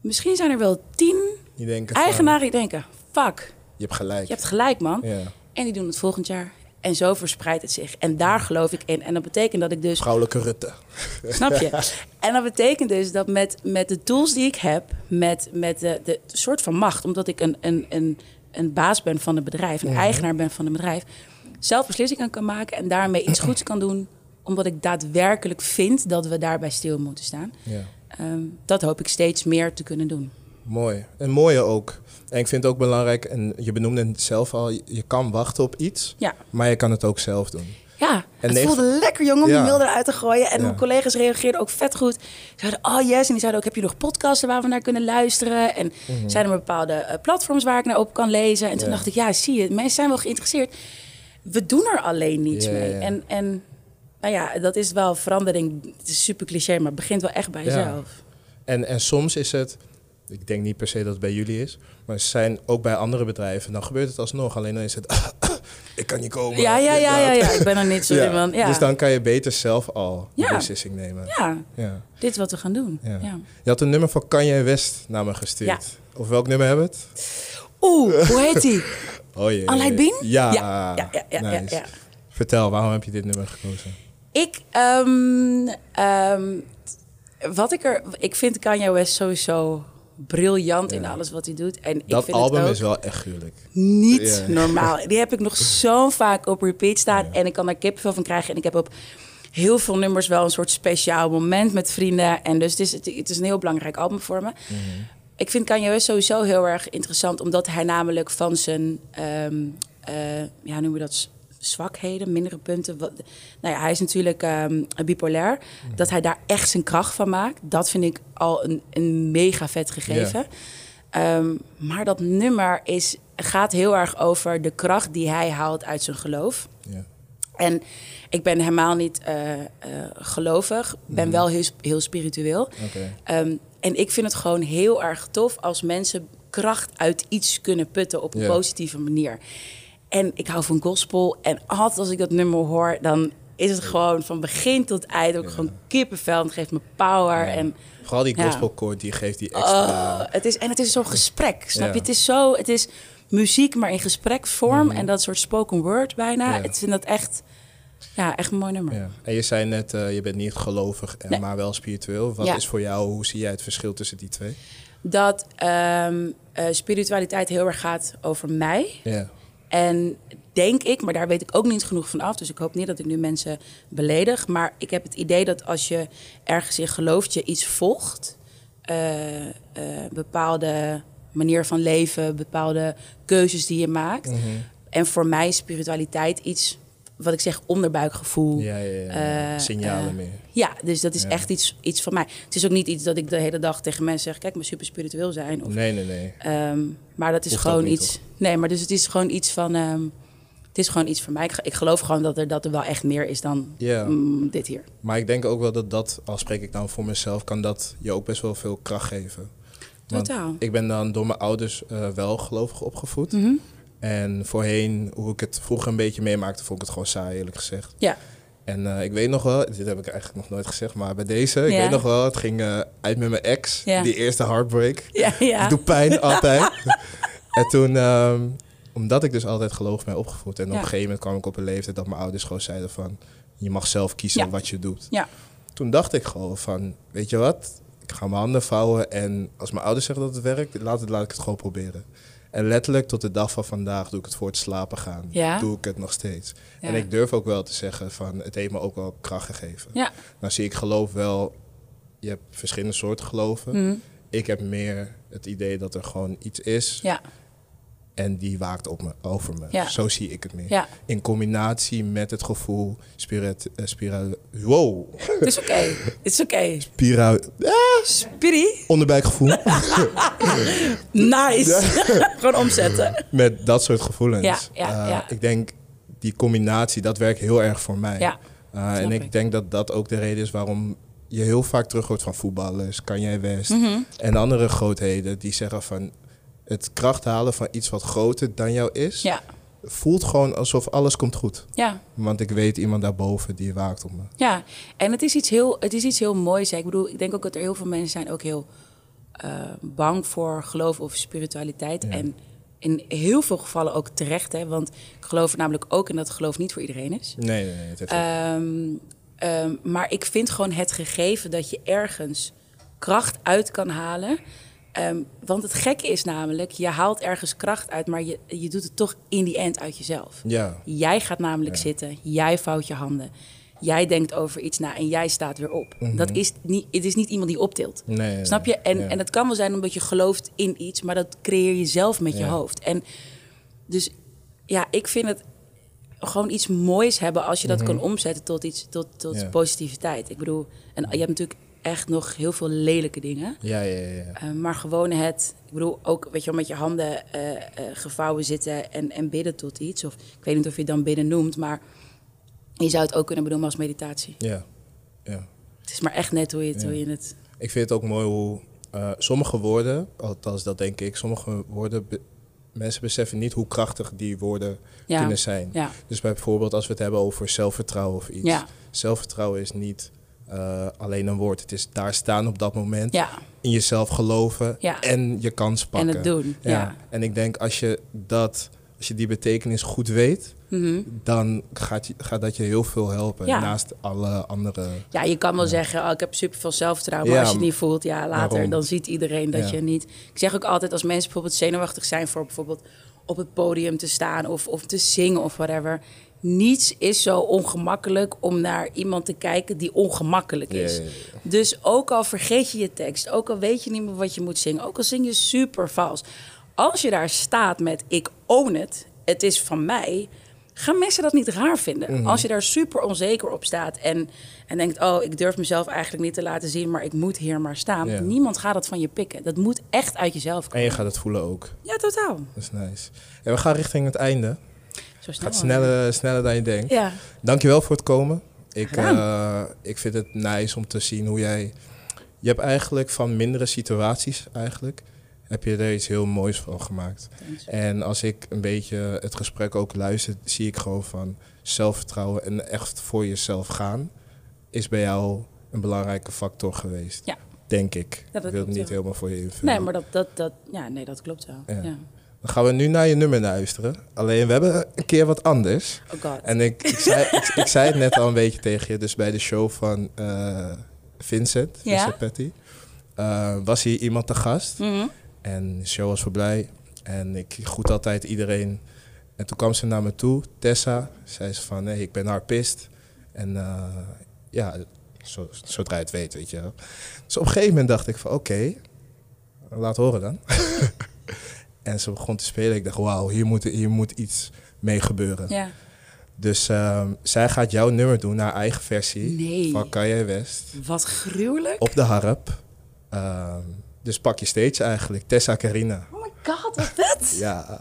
Misschien zijn er wel tien Die denken van, eigenaren die denken... Fuck, Je hebt gelijk. je hebt gelijk man. Ja. En die doen het volgend jaar. En zo verspreidt het zich. En daar geloof ik in. En dat betekent dat ik dus... Vrouwelijke Rutte. Snap je? En dat betekent dus dat met, met de tools die ik heb, met, met de, de soort van macht, omdat ik een, een, een, een baas ben van het bedrijf, een Mhm. eigenaar ben van het bedrijf, zelf beslissingen kan maken en daarmee iets goeds kan doen, omdat ik daadwerkelijk vind dat we daarbij stil moeten staan. Ja. Ehm, dat hoop ik steeds meer te kunnen doen. Mooi. En mooie ook. En ik vind het ook belangrijk, en je benoemde het zelf al, je- kan wachten op iets, Ja. maar je kan het ook zelf doen. Ja, En het voelde lekker jong om Ja. die mail eruit te gooien. En Ja. mijn collega's reageerden ook vet goed. Ze zeiden, oh yes. En die zeiden ook, heb je nog podcasten waar we naar kunnen luisteren? En zijn er bepaalde eh, platforms waar ik naar op kan lezen? En toen Mhm. Dacht ik, ja, zie je, mensen zijn wel geïnteresseerd. We doen er alleen niets mee. En, en nou ja, dat is wel verandering. Het is super cliché, maar het begint wel echt bij jezelf. En, en soms is het, ik denk niet per se dat het bij jullie is, maar ze zijn ook bij andere bedrijven, dan gebeurt het alsnog. Alleen dan is het, ik kan niet komen. Ja, ja, ja, ja. Ik ben er niet zo Ja. iemand. Ja. Dus dan kan je beter zelf al een beslissing nemen. ja, Ja. dit is wat we gaan doen. Je had een nummer van Kanye West naar me gestuurd. Ja. Of welk nummer hebben we het? Oeh, hoe heet die? Oh jee. Alain Bien? Ja. Ja, ja, ja. Vertel, waarom heb je dit nummer gekozen? Ik, ehm, ehm, wat ik er, ik vind Kanye West sowieso briljant in alles wat hij doet. En ik Dat vind album het ook is wel echt gruwelijk. niet Ja. normaal. Die heb ik nog zo vaak op repeat staan en ik kan daar kippenvel van krijgen. En ik heb op heel veel nummers wel een soort speciaal moment met vrienden. En dus het is, het, is een heel belangrijk album voor me. Mhm. Ik vind Kanye West sowieso heel erg interessant, omdat hij namelijk van zijn, ehm eh, ja, noem je dat, zwakheden, mindere punten. Wat, nou ja, hij is natuurlijk ehm, bipolair. Mhm. Dat hij daar echt zijn kracht van maakt, dat vind ik al een, een mega vet gegeven. Ehm, maar dat nummer is, gaat heel erg over de kracht die hij haalt uit zijn geloof. En ik ben helemaal niet eh, eh, gelovig, ben wel heel, heel spiritueel. Ehm, en ik vind het gewoon heel erg tof als mensen kracht uit iets kunnen putten op een positieve manier. En ik hou van gospel. En altijd als ik dat nummer hoor, dan is het gewoon van begin tot eind ook gewoon kippenvel. Het geeft me power. Ja. En Vooral die gospelkoord, die geeft die extra... oh, het is, en het is zo'n gesprek, snap je? Het is zo, het is muziek, maar in gespreksvorm. En dat soort spoken word bijna. Mhm. Ja. Ik vind dat echt, ja, echt een mooi nummer. Ja. En je zei net, eh, je bent niet gelovig, en Nee. maar wel spiritueel. Wat Ja. is voor jou, hoe zie jij het verschil tussen die twee? Dat ehm, eh, spiritualiteit heel erg gaat over mij. Ja. En denk ik, maar daar weet ik ook niet genoeg van af. Dus ik hoop niet dat ik nu mensen beledig. Maar ik heb het idee dat als je ergens in gelooft, je iets volgt. eh, bepaalde manier van leven, bepaalde keuzes die je maakt. Mhm. En voor mij is spiritualiteit iets, wat ik zeg, onderbuikgevoel. Ja, ja, ja. Eh, Signalen eh, meer. Ja, dus dat is echt iets, iets van mij. Het is ook niet iets dat ik de hele dag tegen mensen zeg... kijk, maar super spiritueel zijn. Of, Nee, nee, nee. Ehm, maar dat is Hoeft gewoon iets. Nee, maar dus het is gewoon iets van. ehm, het is gewoon iets voor mij. Ik, ik geloof gewoon dat er, dat er wel echt meer is dan mm, dit hier. Maar ik denk ook wel dat dat, al spreek ik nou voor mezelf, kan dat je ook best wel veel kracht geven. Want Totaal. Ik ben dan door mijn ouders eh, wel gelovig opgevoed. Mhm. En voorheen, hoe ik het vroeger een beetje meemaakte, vond ik het gewoon saai, eerlijk gezegd. Ja, En eh, ik weet nog wel, dit heb ik eigenlijk nog nooit gezegd, maar bij deze, ik Ja. weet nog wel, het ging eh, uit met mijn ex, Ja. die eerste heartbreak. ja, ja. Doet pijn altijd. en toen, ehm, omdat ik dus altijd gelovig ben opgevoed, en op een gegeven moment kwam ik op een leeftijd dat mijn ouders gewoon zeiden van, je mag zelf kiezen wat je doet. Ja. Toen dacht ik gewoon van, weet je wat, ik ga mijn handen vouwen en als mijn ouders zeggen dat het werkt, laat, het, laat ik het gewoon proberen. En letterlijk tot de dag van vandaag doe ik het voor het slapen gaan. Ja. Doe ik het nog steeds. Ja. En ik durf ook wel te zeggen van het heeft me ook wel kracht gegeven. Ja. Nou zie ik geloof wel, je hebt verschillende soorten geloven. Mhm. Ik heb meer het idee dat er gewoon iets is ja, en die waakt op me, over me. Ja. Zo zie ik het meer. ja. In combinatie met het gevoel spirit, eh, spira, wow, Het is oké. Het is oké. spira, Spiri. onderbuikgevoel. Nice. gewoon omzetten. met dat soort gevoelens. Ja, Eh. Ik denk die combinatie, dat werkt heel erg voor mij. Ja, Eh, en ik, ik. denk dat dat ook de reden is waarom je heel vaak terug hoort van voetballers, Kanye West Mhm. en andere grootheden die zeggen van het kracht halen van iets wat groter dan jou is, ja, voelt gewoon alsof alles komt goed. ja. Want ik weet iemand daarboven die waakt op me. Ja, en het is iets heel, het is iets heel moois. hè. Ik bedoel, ik denk ook dat er heel veel mensen zijn ook heel eh, bang voor geloof of spiritualiteit. Ja. En in heel veel gevallen ook terecht, hè, want ik geloof er namelijk ook in dat geloof niet voor iedereen is. Nee, nee, nee. Het heeft Ehm, ehm, maar ik vind gewoon het gegeven dat je ergens kracht uit kan halen. Ehm, want het gekke is namelijk, je haalt ergens kracht uit, maar je, je doet het toch in die end uit jezelf. ja, Jij gaat namelijk Ja. zitten, jij vouwt je handen. jij denkt over iets na en jij staat weer op. Dat is niet, het is niet iemand die optilt. Mhm. Nee, Snap je? En, ja. en het kan wel zijn omdat je gelooft in iets, maar dat creëer je zelf met je hoofd. En dus ja, ik vind het gewoon iets moois hebben als je dat kan omzetten tot iets, tot, tot Mhm. Positiviteit. Ik bedoel, en je hebt natuurlijk echt nog heel veel lelijke dingen. Ja, ja, ja. ja. Eh, maar gewoon het, ik bedoel, ook weet je wel, met je handen eh, eh, gevouwen zitten en, en bidden tot iets. Of ik weet niet of je het dan bidden noemt, maar je zou het ook kunnen benoemen als meditatie. ja. ja. Het is maar echt net hoe je het, Ja. hoe je het Ik vind het ook mooi hoe sommige woorden, althans dat denk ik, sommige woorden, be- mensen beseffen niet hoe krachtig die woorden ja, kunnen zijn. ja, Dus bijvoorbeeld als we het hebben over zelfvertrouwen of iets. ja, Zelfvertrouwen is niet eh, alleen een woord. Het is daar staan op dat moment, ja, in jezelf geloven Ja. en je kans en pakken. het doen. Ja. Ja. En ik denk als je dat, als je die betekenis goed weet, Mhm. dan gaat, je, gaat dat je heel veel helpen. Naast alle andere. Ja, je kan wel zeggen, oh, ik heb super veel zelfvertrouwen. Maar Ja, als je het niet voelt, ja, later, dan ziet iedereen dat je niet... Ik zeg ook altijd, als mensen bijvoorbeeld zenuwachtig zijn... voor bijvoorbeeld op het podium te staan of, of te zingen of whatever... Niets is zo ongemakkelijk om naar iemand te kijken die ongemakkelijk is. Ja, ja, ja. Dus ook al vergeet je je tekst, ook al weet je niet meer wat je moet zingen... ook al zing je super vals. Als je daar staat met ik own het, het is van mij gaan mensen dat niet raar vinden. Mhm. Als je daar super onzeker op staat en, en denkt... oh, ik durf mezelf eigenlijk niet te laten zien... maar ik moet hier maar staan. Niemand gaat dat van je pikken. Dat moet echt uit jezelf En komen. je gaat het voelen ook. Ja, totaal. Dat is nice. En we gaan richting het einde. Zo snel. Het gaat sneller, sneller dan je denkt. Ja, Dankjewel voor het komen. Ik, eh, ik vind het nice om te zien hoe jij... Je hebt eigenlijk van mindere situaties eigenlijk... heb je er iets heel moois van gemaakt. En als ik een beetje het gesprek ook luister... zie ik gewoon van zelfvertrouwen en echt voor jezelf gaan... is bij jou een belangrijke factor geweest. Ja. Denk ik. dat ik wil het niet helemaal voor je invullen. Nee, maar dat, dat, dat, ja, nee, dat klopt wel. Ja. Ja. Dan gaan we nu naar je nummer luisteren. Alleen we hebben een keer wat anders. Oh god. En ik, ik, zei, ik, ik zei het net al een beetje tegen je. Dus bij de show van eh, Vincent, Ja. Vincent Patty, eh, was hier iemand te gast. Mhm. En de show was voorbij. En ik groet altijd iedereen. En toen kwam ze naar me toe, Tessa. Zei ze van, nee, ik ben harpist. En eh, ja, zo, zodra je het weet, weet je wel. Dus op een gegeven moment dacht ik van, oké, laat horen dan. en ze begon te spelen. Ik dacht, wauw, hier moet, hier moet iets mee gebeuren. Ja. Dus ehm, zij gaat jouw nummer doen, haar eigen versie Nee. van Kanye West. Wat gruwelijk. Op de harp. Ehm, dus pak je stage eigenlijk. Tessa Carina. Oh my god, wat vet. Ja.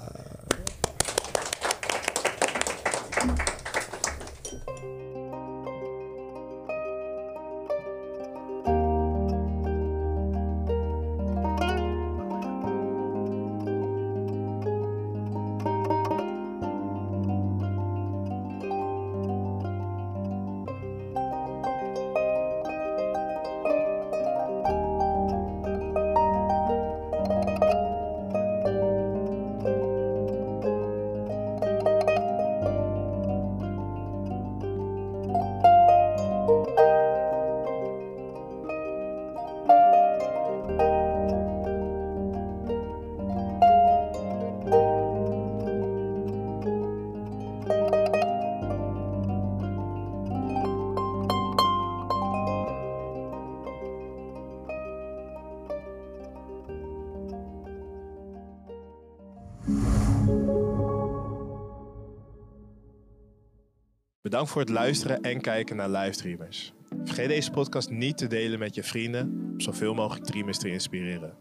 Bedankt voor het luisteren en kijken naar livestreamers. Vergeet deze podcast niet te delen met je vrienden om zoveel mogelijk dreamers te inspireren.